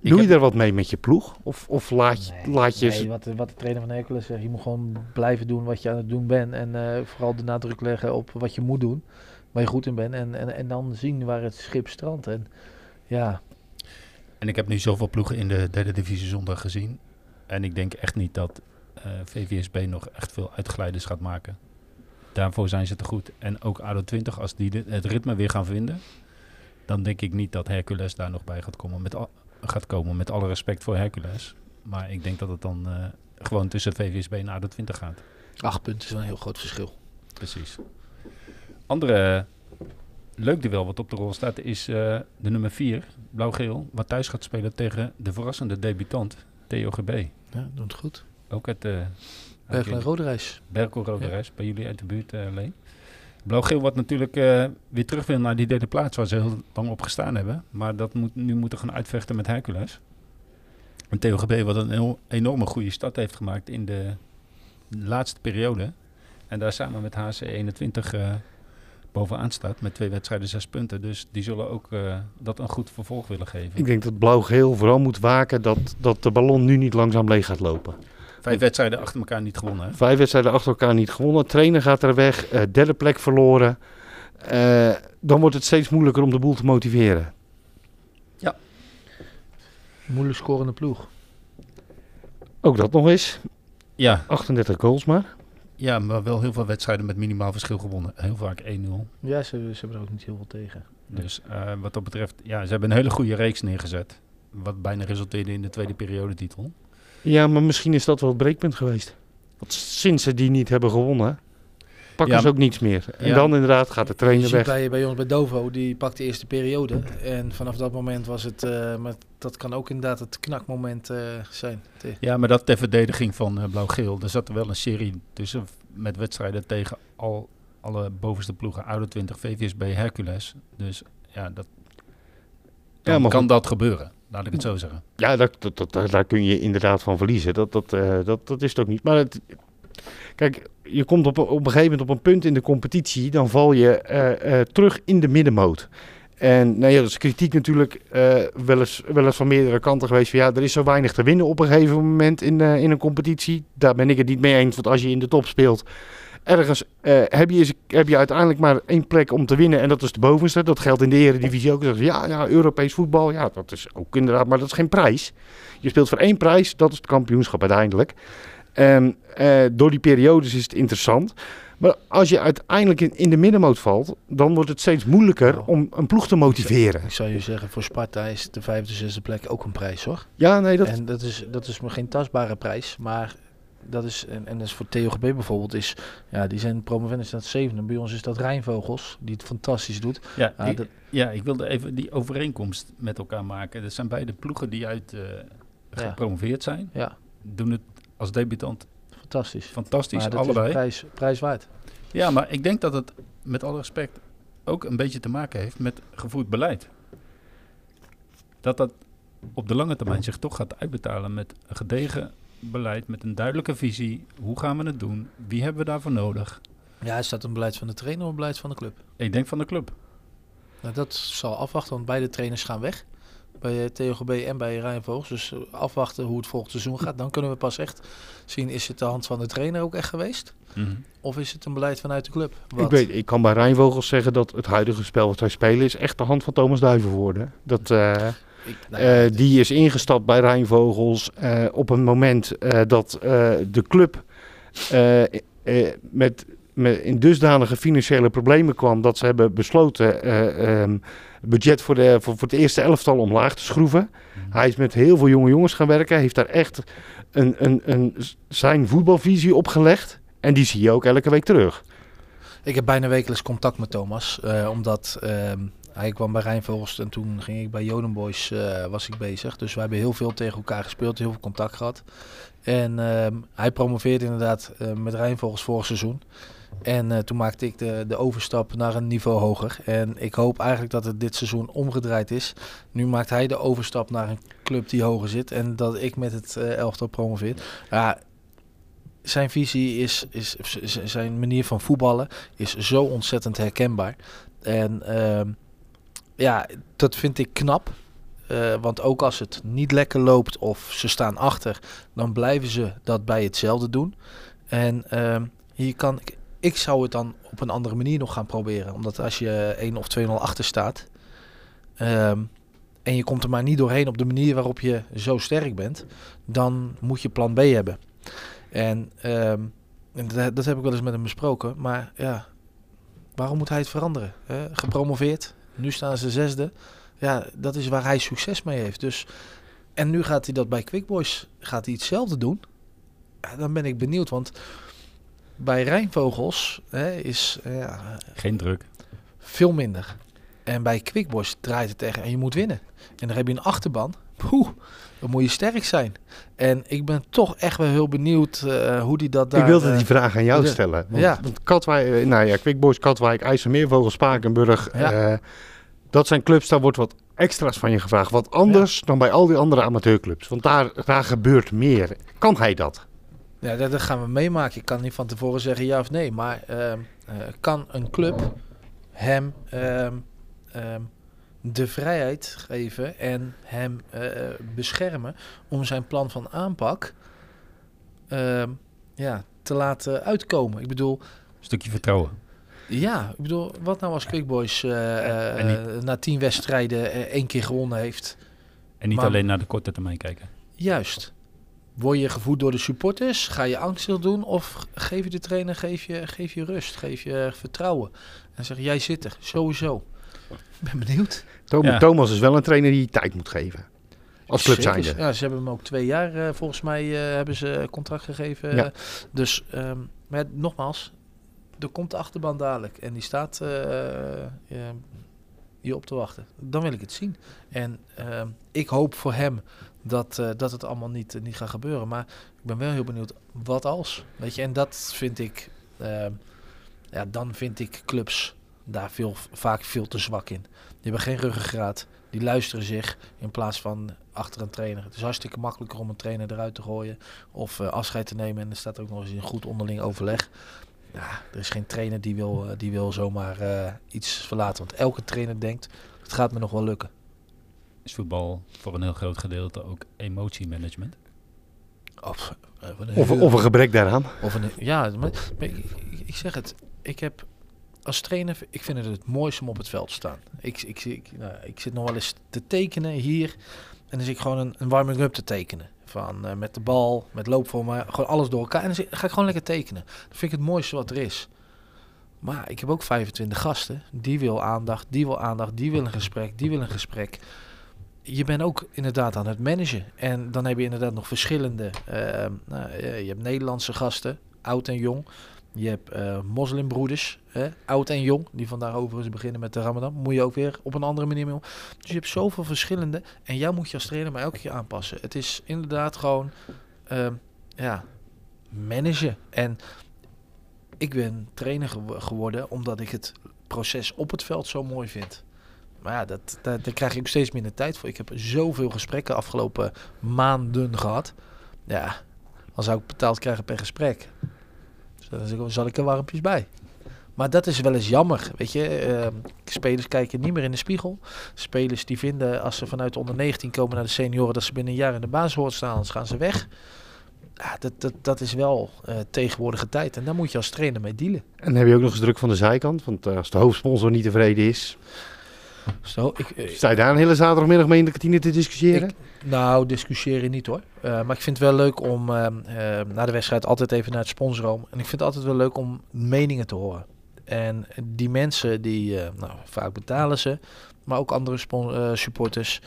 Doe je heb- er wat mee met je ploeg? Of, of laat je, nee, laat je nee, wat, de- wat de trainer van Hercules zegt, je moet gewoon blijven doen wat je aan het doen bent. En eh, vooral de nadruk leggen op wat je moet doen, waar je goed in bent. En, en, en dan zien waar het schip strandt. En ja, En ik heb nu zoveel ploegen in de derde divisie zondag gezien. En ik denk echt niet dat eh, VVSB nog echt veel uitglijders gaat maken. Daarvoor zijn ze te goed. En ook ADO 20, als die het ritme weer gaan vinden, dan denk ik niet dat Hercules daar nog bij gaat komen. Met, al- gaat komen, met alle respect voor Hercules. Maar ik denk dat het dan eh, gewoon tussen VVSB en ADO 20 gaat. Acht punten is wel een heel groot verschil. Precies. Andere leuk duel wat op de rol staat is eh, de nummer 4, Blauw-Geel, wat thuis gaat spelen tegen de verrassende debutant, TOGB. Ja, doet het goed. Ook uit de Berkel en Roderijs. Berkel Rode Ja. Reis, bij jullie uit de buurt, eh Leen. Blauw-Geel wat natuurlijk eh, weer terug wil naar die derde plaats waar ze heel lang op gestaan hebben. Maar dat moet nu moeten gaan uitvechten met Hercules. En TOGB wat een heel, enorme goede start heeft gemaakt in de laatste periode. En daar samen met HC 21 eh, bovenaan staat met twee wedstrijden zes punten. Dus die zullen ook eh, dat een goed vervolg willen geven. Ik denk dat blauw-geel vooral moet waken dat, dat de ballon nu niet langzaam leeg gaat lopen. Vijf wedstrijden achter elkaar niet gewonnen. Hè? Vijf wedstrijden achter elkaar niet gewonnen. Trainer gaat er weg. eh, derde plek verloren. Eh, dan wordt het steeds moeilijker om de boel te motiveren. Moeilijk scorende ploeg. Ook dat nog eens. Ja, 38 goals maar. ja, maar wel heel veel wedstrijden met minimaal verschil gewonnen. Heel vaak 1-0. Ja, ze, ze hebben er ook niet heel veel tegen. Dus eh, wat dat betreft, ja, ze hebben een hele goede reeks neergezet. Wat bijna resulteerde in de tweede periodetitel. Ja, maar misschien is dat wel het breekpunt geweest. Want sinds ze die niet hebben gewonnen, pakken Ja, ze ook niets meer. En ja. dan inderdaad gaat de Je trainer ziet weg. bij, bij ons bij Dovo, die pakt de eerste periode. En vanaf dat moment was het, eh, maar dat kan ook inderdaad het knakmoment eh, zijn. Ja, maar dat ter verdediging van eh, Blauw-Geel. Er zat er wel een serie tussen met wedstrijden tegen al, alle bovenste ploegen. Oude 20, VVSB, Hercules. Dus ja, dat, dan Ja, maar kan goed. dat gebeuren. Laat ik het zo zeggen. Ja, dat, dat, dat, daar- kun je inderdaad van verliezen. Dat, dat, eh, dat, dat is het ook niet. Maar kijk, je komt op, op een gegeven moment op een punt in de competitie. Dan val je eh, eh, terug in de middenmoot. En nou ja, dat is kritiek natuurlijk wel, eens, wel eens van meerdere kanten geweest. Van, ja, er is zo weinig te winnen op een gegeven moment in, in een competitie. Daar ben ik het niet mee eens. Want als je in de top speelt, ergens eh, heb, je, eens- heb je uiteindelijk maar één plek om te winnen. En dat is de bovenste. Dat geldt in de eredivisie ook. Ja, ja, Europees voetbal. Ja, dat is ook inderdaad. Maar dat is geen prijs. Je speelt voor één prijs. Dat is het kampioenschap uiteindelijk. En eh, door die periodes is het interessant. Maar als je uiteindelijk in, in de middenmoot valt, dan wordt het steeds moeilijker om een ploeg te motiveren. Ik zou je zeggen, voor Sparta is de vijfde, zesde plek ook een prijs hoor. Ja, nee, dat, En dat is, dat is maar geen tastbare prijs, maar dat is, en, en dat is voor TOGB bijvoorbeeld, is, ja, die zijn promovendus staat zevende. Bij ons is dat Rijnvogels, die het fantastisch doet. Ja, Ja, die- dat- ja, ik wilde even die overeenkomst met elkaar maken. Dat zijn beide ploegen die uit Ja. gepromoveerd zijn. Ja, Doen het als debutant fantastisch. fantastisch, maar dat allebei. is prijs, prijs waard. Ja, maar ik denk dat het met alle respect ook een beetje te maken heeft met gevoerd beleid. Dat dat op de lange termijn zich toch gaat uitbetalen met een gedegen beleid, met een duidelijke visie. Hoe gaan we het doen? Wie hebben we daarvoor nodig? Ja, is dat een beleid van de trainer of een beleid van de club? Ik denk van de club. Nou, dat zal afwachten, want beide trainers gaan weg. Bij eh, TOGB en bij Rijnvogels. Dus eh, afwachten hoe het volgend seizoen gaat. Dan kunnen we pas echt zien, is het de hand van de trainer ook echt geweest? Of is het een beleid vanuit de club? ik, weet, ik kan bij Rijnvogels zeggen dat het huidige spel wat wij spelen is echt de hand van Thomas Duivenvoorde. Dat, eh, Nou eh, het- die is ingestapt bij Rijnvogels eh, op een moment eh, dat de club met, met in dusdanige financiële problemen kwam dat ze hebben besloten het budget voor, de, voor, voor het eerste elftal omlaag te schroeven. Hij is met heel veel jonge jongens gaan werken, heeft daar echt een, een, een, zijn voetbalvisie opgelegd. En die zie je ook elke week terug. Ik heb bijna wekelijks contact met Thomas, omdat ehm, hij kwam bij Rijnvogels en toen ging ik bij Joden Boys eh, was ik bezig. Dus we hebben heel veel tegen elkaar gespeeld, heel veel contact gehad. En ehm, hij promoveerde inderdaad eh, met Rijnvogels vorig seizoen. En eh, toen maakte ik de, de overstap naar een niveau hoger. En ik hoop eigenlijk dat het dit seizoen omgedraaid is. Nu maakt hij de overstap naar een club die hoger zit. En dat ik met het elftal promoveer. Ja, zijn visie is, is, zijn manier van voetballen is zo ontzettend herkenbaar. En ehm, ja, dat vind ik knap. Eh, want ook als het niet lekker loopt of ze staan achter, dan blijven ze dat bij hetzelfde doen. En hier kan ik, ik zou het dan op een andere manier nog gaan proberen. Omdat als je 1 of 2-0 achter staat ehm, en je komt er maar niet doorheen op de manier waarop je zo sterk bent, dan moet je plan B hebben. En ehm, dat, dat heb ik wel eens met hem besproken. Maar ja, waarom moet hij het veranderen? Gepromoveerd, nu staan ze zesde. Ja, dat is waar hij succes mee heeft. Dus, en nu gaat hij dat bij Quick Boys gaat hij hetzelfde doen. Ja, dan ben ik benieuwd, want bij Rijnvogels hè, is eh, ja, Geen druk. veel minder. En bij Quick Boys draait het tegen en je moet winnen. En dan heb je een achterban. Poeh, dan moet je sterk zijn. En ik ben toch echt wel heel benieuwd eh, hoe die dat daar... ik wilde eh, die vraag aan jou stellen. Want, ja. want Katwijk, eh, nou ja, Quick Boys, Katwijk, IJsselmeervogel, Spakenburg. Ja. eh, dat zijn clubs, daar wordt wat extra's van je gevraagd. Wat anders dan bij al die andere amateurclubs. Want daar, daar gebeurt meer. Kan hij dat? Ja, dat, dat gaan we meemaken. Ik kan niet van tevoren zeggen ja of nee. Maar ehm, eh, kan een club hem ehm, ehm, de vrijheid geven en hem eh, beschermen om zijn plan van aanpak ehm, ja, te laten uitkomen? Ik bedoel, Een stukje vertrouwen. ja, ik bedoel, wat nou als Quick Boys eh, niet- eh, na tien wedstrijden één keer gewonnen heeft? En niet Maar- alleen naar de korte termijn kijken. Juist. Word je gevoed door de supporters? Ga je angstig doen? Of geef je de trainer, geef je, geef je rust, geef je vertrouwen? En zeg jij zit er, sowieso. Ik ben benieuwd. Thomas, Ja. Thomas is wel een trainer die tijd moet geven. Als club zijnde. Ja, ze hebben hem ook twee jaar, eh, volgens mij, eh, hebben ze contract gegeven. Ja. Dus, ehm, maar nogmaals, er komt de achterban dadelijk. En die staat eh, eh, hier op te wachten. Dan wil ik het zien. En ehm, ik hoop voor hem dat, eh, dat het allemaal niet, niet gaat gebeuren. Maar ik ben wel heel benieuwd, wat als? Weet je, en dat vind ik, ehm, ja, dan vind ik clubs daar veel, vaak veel te zwak in. Die hebben geen ruggengraat. Die luisteren zich in plaats van achter een trainer. Het is hartstikke makkelijker om een trainer eruit te gooien of eh, afscheid te nemen. En er staat ook nog eens een goed onderling overleg. Ja, er is geen trainer die wil, eh, die wil zomaar eh, iets verlaten. Want elke trainer denkt, het gaat me nog wel lukken. Is voetbal voor een heel groot gedeelte ook emotiemanagement? Of, Of, of een gebrek daaraan. Of een, ja, maar, maar ik, ik- ik zeg het. Ik heb als trainer, ik vind het het mooiste om op het veld te staan. Ik, ik, ik, nou, ik zit nog wel eens te tekenen hier. En dan zit ik gewoon een, een warming-up te tekenen. Van eh, met de bal, met loopvormen, gewoon alles door elkaar. En dan ga ik gewoon lekker tekenen. Dat vind ik het mooiste wat er is. Maar ik heb ook 25 gasten. Die wil aandacht, die wil aandacht, die wil een gesprek, die wil een gesprek. Je bent ook inderdaad aan het managen. En dan heb je inderdaad nog verschillende. eh, nou, eh, je hebt Nederlandse gasten, oud en jong. Je hebt eh, moslimbroeders, hè, oud en jong, die vandaag overigens beginnen met de Ramadan. Moet je ook weer op een andere manier mee om. Dus je hebt zoveel verschillende. En jou moet je als trainer maar elke keer aanpassen. Het is inderdaad gewoon, ehm, ja, managen. En ik ben trainer gewo- geworden omdat ik het proces op het veld zo mooi vind. Maar ja, dat, daar, daar krijg ik steeds minder tijd voor. Ik heb zoveel gesprekken afgelopen maanden gehad. Ja, dan zou ik betaald krijgen per gesprek. Dan zal ik- zal ik er warmpjes bij. Maar dat is wel eens jammer, weet je. Ehm, spelers kijken niet meer in de spiegel. Spelers die vinden als ze vanuit de onder 19 komen naar de senioren... dat ze binnen een jaar in de baas horen staan, anders gaan ze weg. Ja, dat, dat, dat is wel eh, tegenwoordige tijd. En daar moet je als trainer mee dealen. En heb je ook nog eens druk van de zijkant. Want eh, als de hoofdsponsor niet tevreden is, Zo, ik, eh, sta je daar een hele zaterdagmiddag mee in de kantine te discussiëren? Ik- nou, discussiëren niet hoor. Eh, maar ik vind het wel leuk om eh, na de wedstrijd altijd even naar het sponsorom. En ik vind het altijd wel leuk om meningen te horen. En die mensen, die, nou, vaak betalen ze, maar ook andere supporters,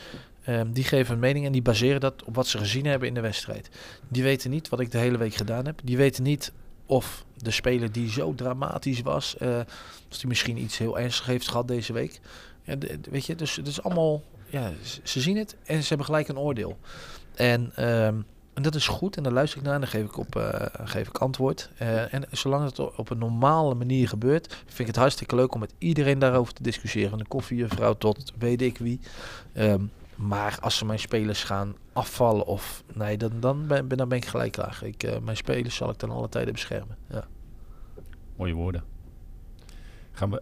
die geven een mening en die baseren dat op wat ze gezien hebben in de wedstrijd. Die weten niet wat ik de hele week gedaan heb. Die weten niet of de speler die zo dramatisch was, eh als die misschien iets heel ernstigs heeft gehad deze week. Weet je, dus het is allemaal, ja, ze zien het en ze hebben gelijk een oordeel. En, ehm, en dat is goed en daar luister ik naar en dan geef ik, op, eh, geef ik antwoord. Eh, en zolang het op een normale manier gebeurt, vind ik het hartstikke leuk om met iedereen daarover te discussiëren. Van de koffiejuffrouw tot weet ik wie. Ehm, maar als ze mijn spelers gaan afvallen of nee, dan, dan, ben, ben- dan ben ik gelijk klaar. Ik, eh, mijn spelers zal ik dan alle tijden beschermen. Ja. Mooie woorden. Gaan we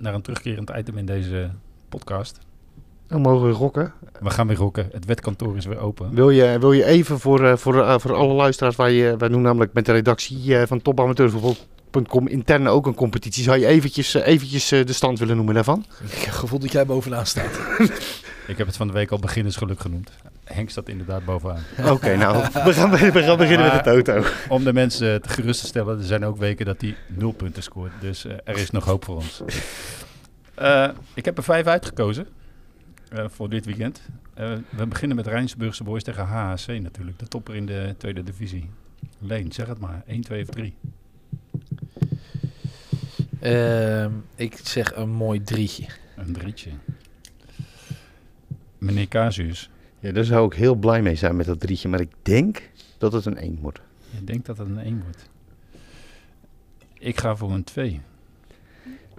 naar een terugkerend item in deze podcast. Dan mogen we gokken. We gaan weer rocken. Het wetkantoor is weer open. Wil je, wil je even voor, eh, voor, eh, voor alle luisteraars, wij, eh, wij doen namelijk met de redactie eh, van topamateurvoetbal.com intern ook een competitie. Zou je eventjes, eventjes de stand willen noemen daarvan? Ik heb het gevoel dat jij bovenaan staat. Ik heb het van de week al beginnersgeluk genoemd. Henk staat inderdaad bovenaan. Oké, nou, we gaan, we gaan beginnen met de toto. Om de mensen te gerust te stellen, er zijn ook weken dat hij nul punten scoort. Dus eh, er is nog hoop voor ons. Eh, ik heb er vijf uitgekozen eh, voor dit weekend. Eh, we beginnen met Rijnsburgse Boys tegen HHC natuurlijk. De topper in de tweede divisie. Leen, zeg het maar. 1, 2 of 3. Ehm, ik zeg een mooi drietje. Een drietje. Meneer Casius, Ja, daar zou ik heel blij mee zijn met dat drietje, maar ik denk dat het een 1 wordt. je denkt dat het een 1 wordt. Ik ga voor een 2.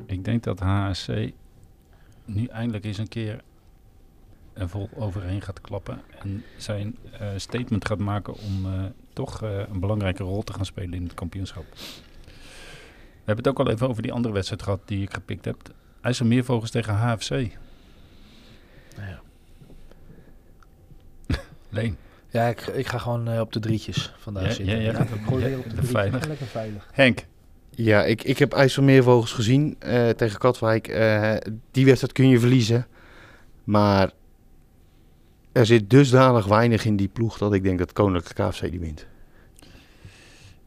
Ik denk dat HSC nu eindelijk eens een keer er vol overheen gaat klappen. En zijn eh, statement gaat maken om eh, toch eh, een belangrijke rol te gaan spelen in het kampioenschap. We hebben het ook al even over die andere wedstrijd gehad die ik gepikt heb. IJsselmeervogels tegen HFC. Ja. Leen. Ja, ik, ik ga gewoon eh, op de drietjes vandaag Ja, zitten. ja, op- gooi ja, weer op de drietjes. veilig. Lekker veilig. Henk. Ja, ik, ik heb IJsselmeervogels gezien eh, tegen Katwijk. Eh, die wedstrijd kun je verliezen. Maar er zit dusdanig weinig in die ploeg dat ik denk dat Koninklijke KFC die wint.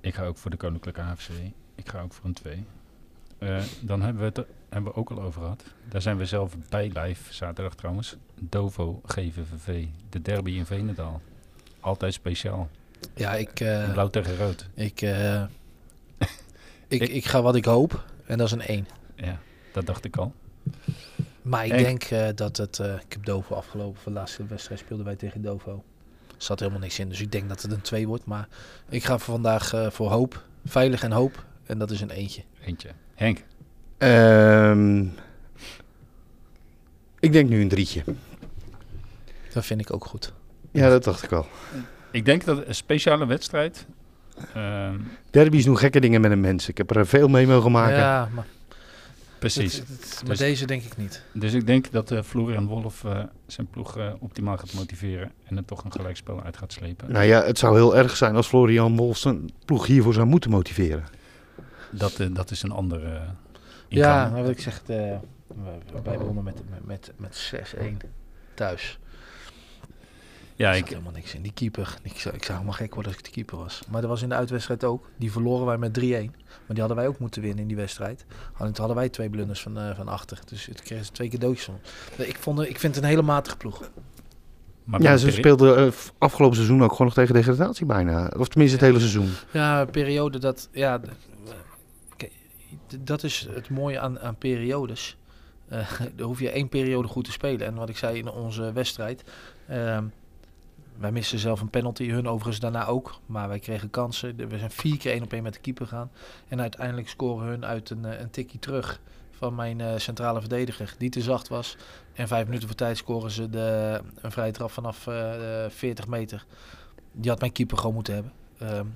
Ik ga ook voor de Koninklijke AFC. Ik ga ook voor een 2. Eh, dan hebben we het hebben we ook al over gehad. Daar zijn we zelf bij live, zaterdag trouwens. Dovo GVVV, de derby in Veenendaal. Altijd speciaal. Ja, ik, eh, Blauw tegen rood. ik, eh, ik, Ik- ik ga wat ik hoop. En dat is een 1. Ja, dat dacht ik al. Maar ik denk eh, dat het... ik heb Dovo afgelopen. Voor de laatste wedstrijd speelden wij tegen Dovo. Er zat helemaal niks in. Dus ik denk dat het een 2 wordt. Maar ik ga voor vandaag voor hoop. Veilig en hoop. En dat is een eentje. Eentje. Henk. Ehm, ik denk nu een drietje. Dat vind ik ook goed. Ja, dat dacht ik al. Ik denk dat een speciale wedstrijd... ehm, Derby's doen gekke dingen met een mens. Ik heb er veel mee mogen maken. Ja, maar, precies. het- het- maar Dus- deze denk ik niet. Dus ik denk dat eh Florian Wolf eh, zijn ploeg eh, optimaal gaat motiveren. En er toch een gelijkspel uit gaat slepen. Nou ja, het zou heel erg zijn als Florian Wolf zijn ploeg hiervoor zou moeten motiveren. Dat, dat is een andere... Ja, maar wat ik zeg, eh, we- wij wonnen met, met, met, met 6-1 thuis. ja Er ik, zat helemaal niks in. Die keeper, ik zou, ik zou helemaal gek worden als ik de keeper was. Maar dat was in de uitwedstrijd ook. Die verloren wij met 3-1. Maar die hadden wij ook moeten winnen in die wedstrijd. Alleen toen hadden wij twee blunders van, eh, van achter. Dus het kregen ze twee cadeautjes van. Ik, vond, ik vind het een hele matige ploeg. maar Ja, ze de- speelden eh, afgelopen seizoen ook gewoon nog tegen degradatie bijna. Of tenminste het hele seizoen. Ja, een periode dat... Ja, dat is het mooie aan, aan periodes. Eh dan hoef je één periode goed te spelen. En wat ik zei in onze wedstrijd... ehm, wij missen zelf een penalty, hun overigens daarna ook. Maar wij kregen kansen. We zijn vier keer één op één met de keeper gaan. En uiteindelijk scoren hun uit een, eh, een tikkie terug van mijn eh, centrale verdediger, die te zacht was. En vijf minuten voor tijd scoren ze de, een vrije trap vanaf eh, eh, 40 meter. Die had mijn keeper gewoon moeten hebben. Ehm,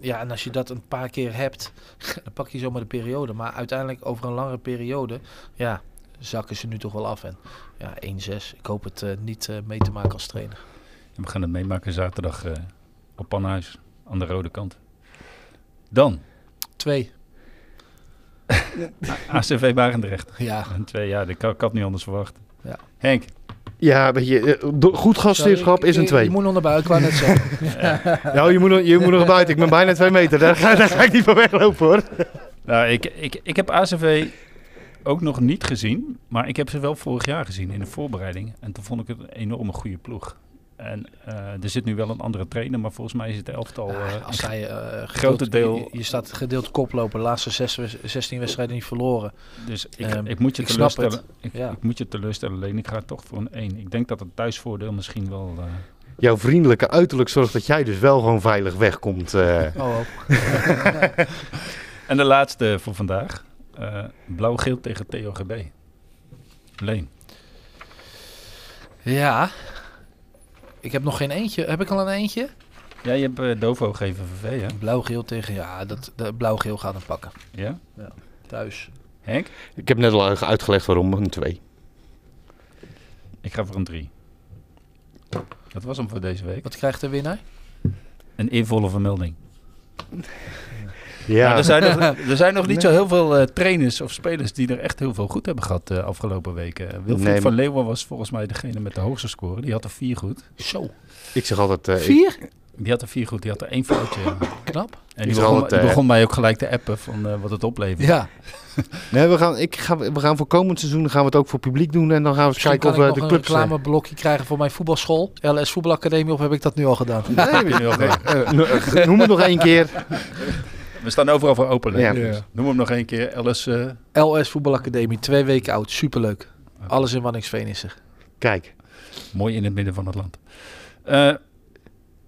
ja, en als je dat een paar keer hebt, dan pak je zomaar de periode. Maar uiteindelijk over een langere periode, ja, zakken ze nu toch wel af. En ja, 1-6. Ik hoop het eh, niet eh, mee te maken als trainer. We gaan het meemaken zaterdag eh, op Panhuis aan de rode kant. Dan 2. ACV Barendrecht. Ja. Een twee, ja, ik, had- ik had niet anders verwacht. Ja. Henk, Ja, weet je, eh, goed gastheerschap is een 2. Je moet nog naar buiten, ik wou net zeggen. Ja, je moet, nog, je moet nog buiten. Ik ben bijna 2 meter. Daar ga, daar ga ik niet van weglopen hoor. nou, ik, ik, ik heb ACV ook nog niet gezien, maar ik heb ze wel vorig jaar gezien in de voorbereiding. En toen vond ik het een enorme goede ploeg. En eh, er zit nu wel een andere trainer, maar volgens mij is het elftal... Ja, eh, als hij eh, grote deel- Je, je staat gedeeld koploper, de laatste zes, 16 wedstrijden niet verloren. dus ik, Ehm, ik moet je ik teleurstellen. Ik, Ja. ik moet je teleurstellen, alleen ik ga toch voor een 1. Ik denk dat het thuisvoordeel misschien wel... eh, Jouw vriendelijke uiterlijk zorgt dat jij dus wel gewoon veilig wegkomt. eh. Oh, En de laatste voor vandaag. eh, Blauw-geel tegen TOGB. Leen. Ja. Ik heb nog geen eentje. Heb ik al een eentje? Ja, je hebt eh, Dovo GVVV, hè? Blauw-geel tegen... Ja, dat, de blauw-geel gaat hem pakken. Ja? Thuis. Henk? Ik heb net al uitgelegd waarom een 2. Ik ga voor een 3. Dat was hem voor deze week. Wat krijgt de winnaar? Een eervolle vermelding. Ja, Maar er zijn nog, er zijn nog niet zo heel veel eh, trainers of spelers die er echt heel veel goed hebben gehad de afgelopen weken. Wilfried Nee, van Leeuwen was volgens mij degene met de hoogste score. Die had er vier goed. Zo. ik zeg altijd... eh, ik- Vier? Die had er vier goed, die had er één foutje. Knap. En die begon, altijd, die eh, begon mij ook gelijk te appen van eh, wat het oplevert. Ja. nee, we, gaan, ik ga, we gaan voor komend seizoen gaan we het ook voor publiek doen. En dan gaan we eens kijken of we de een clubs... eh, reclameblokje krijgen voor mijn voetbalschool. LS Voetbalacademie, of heb ik dat nu al gedaan? Nee, Heb je nu al gedaan? eh, no- eh, noem het nog één keer. We staan overal voor open. Ja. Noem hem nog één keer. Alice, eh, LS Voetbalacademie, twee weken oud. Superleuk. Alles in Wanningsveen is er. Kijk, mooi in het midden van het land. Eh,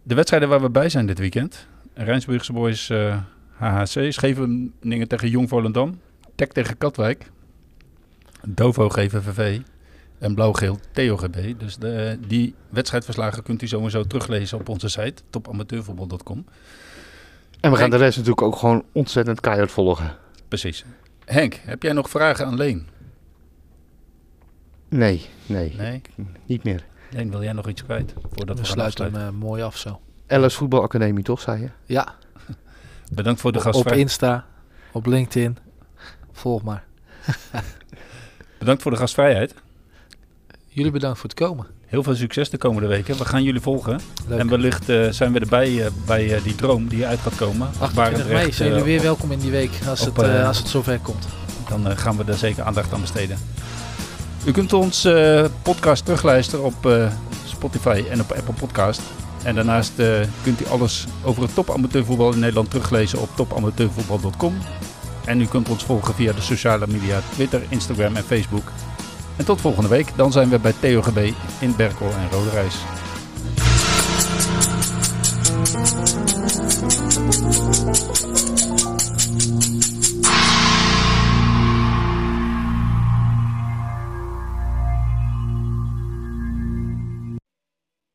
de wedstrijden waar we bij zijn dit weekend. Rijnsburgse Boys eh, HHC. Scheveningen tegen Jong Volendam. Tek tegen Katwijk. Dovo GVVV. En Blauw-Geel TOGB. Dus de, die wedstrijdverslagen kunt u zo en zo teruglezen op onze site. topamateurvoetbal.com. en we gaan Henk. de rest natuurlijk ook gewoon ontzettend keihard volgen. Precies. Henk, heb jij nog vragen aan Leen? Nee, nee, Nee? niet meer. Leen, wil jij nog iets kwijt? Voordat We we sluiten hem afsluiten? eh, mooi af zo. LS Voetbalacademie toch, zei je? Ja, Bedankt voor de op gastvrijheid. Insta, op LinkedIn. Volg maar. Bedankt voor de gastvrijheid. Jullie bedankt voor het komen. Heel veel succes de komende weken. We gaan jullie volgen. Leuk. En wellicht eh, zijn we erbij eh, bij eh, die droom die uit gaat komen. 28 mei zijn jullie weer welkom in die week als, op, het, als het zover komt. Dan gaan we daar zeker aandacht aan besteden. U kunt ons podcast terugluisteren op Spotify en op Apple Podcast. En daarnaast kunt u alles over het topamateurvoetbal in Nederland teruglezen op topamateurvoetbal.com. En u kunt ons volgen via de sociale media Twitter, Instagram en Facebook. En tot volgende week. Dan zijn we bij TOGB in Berkel en Roderijs. Thank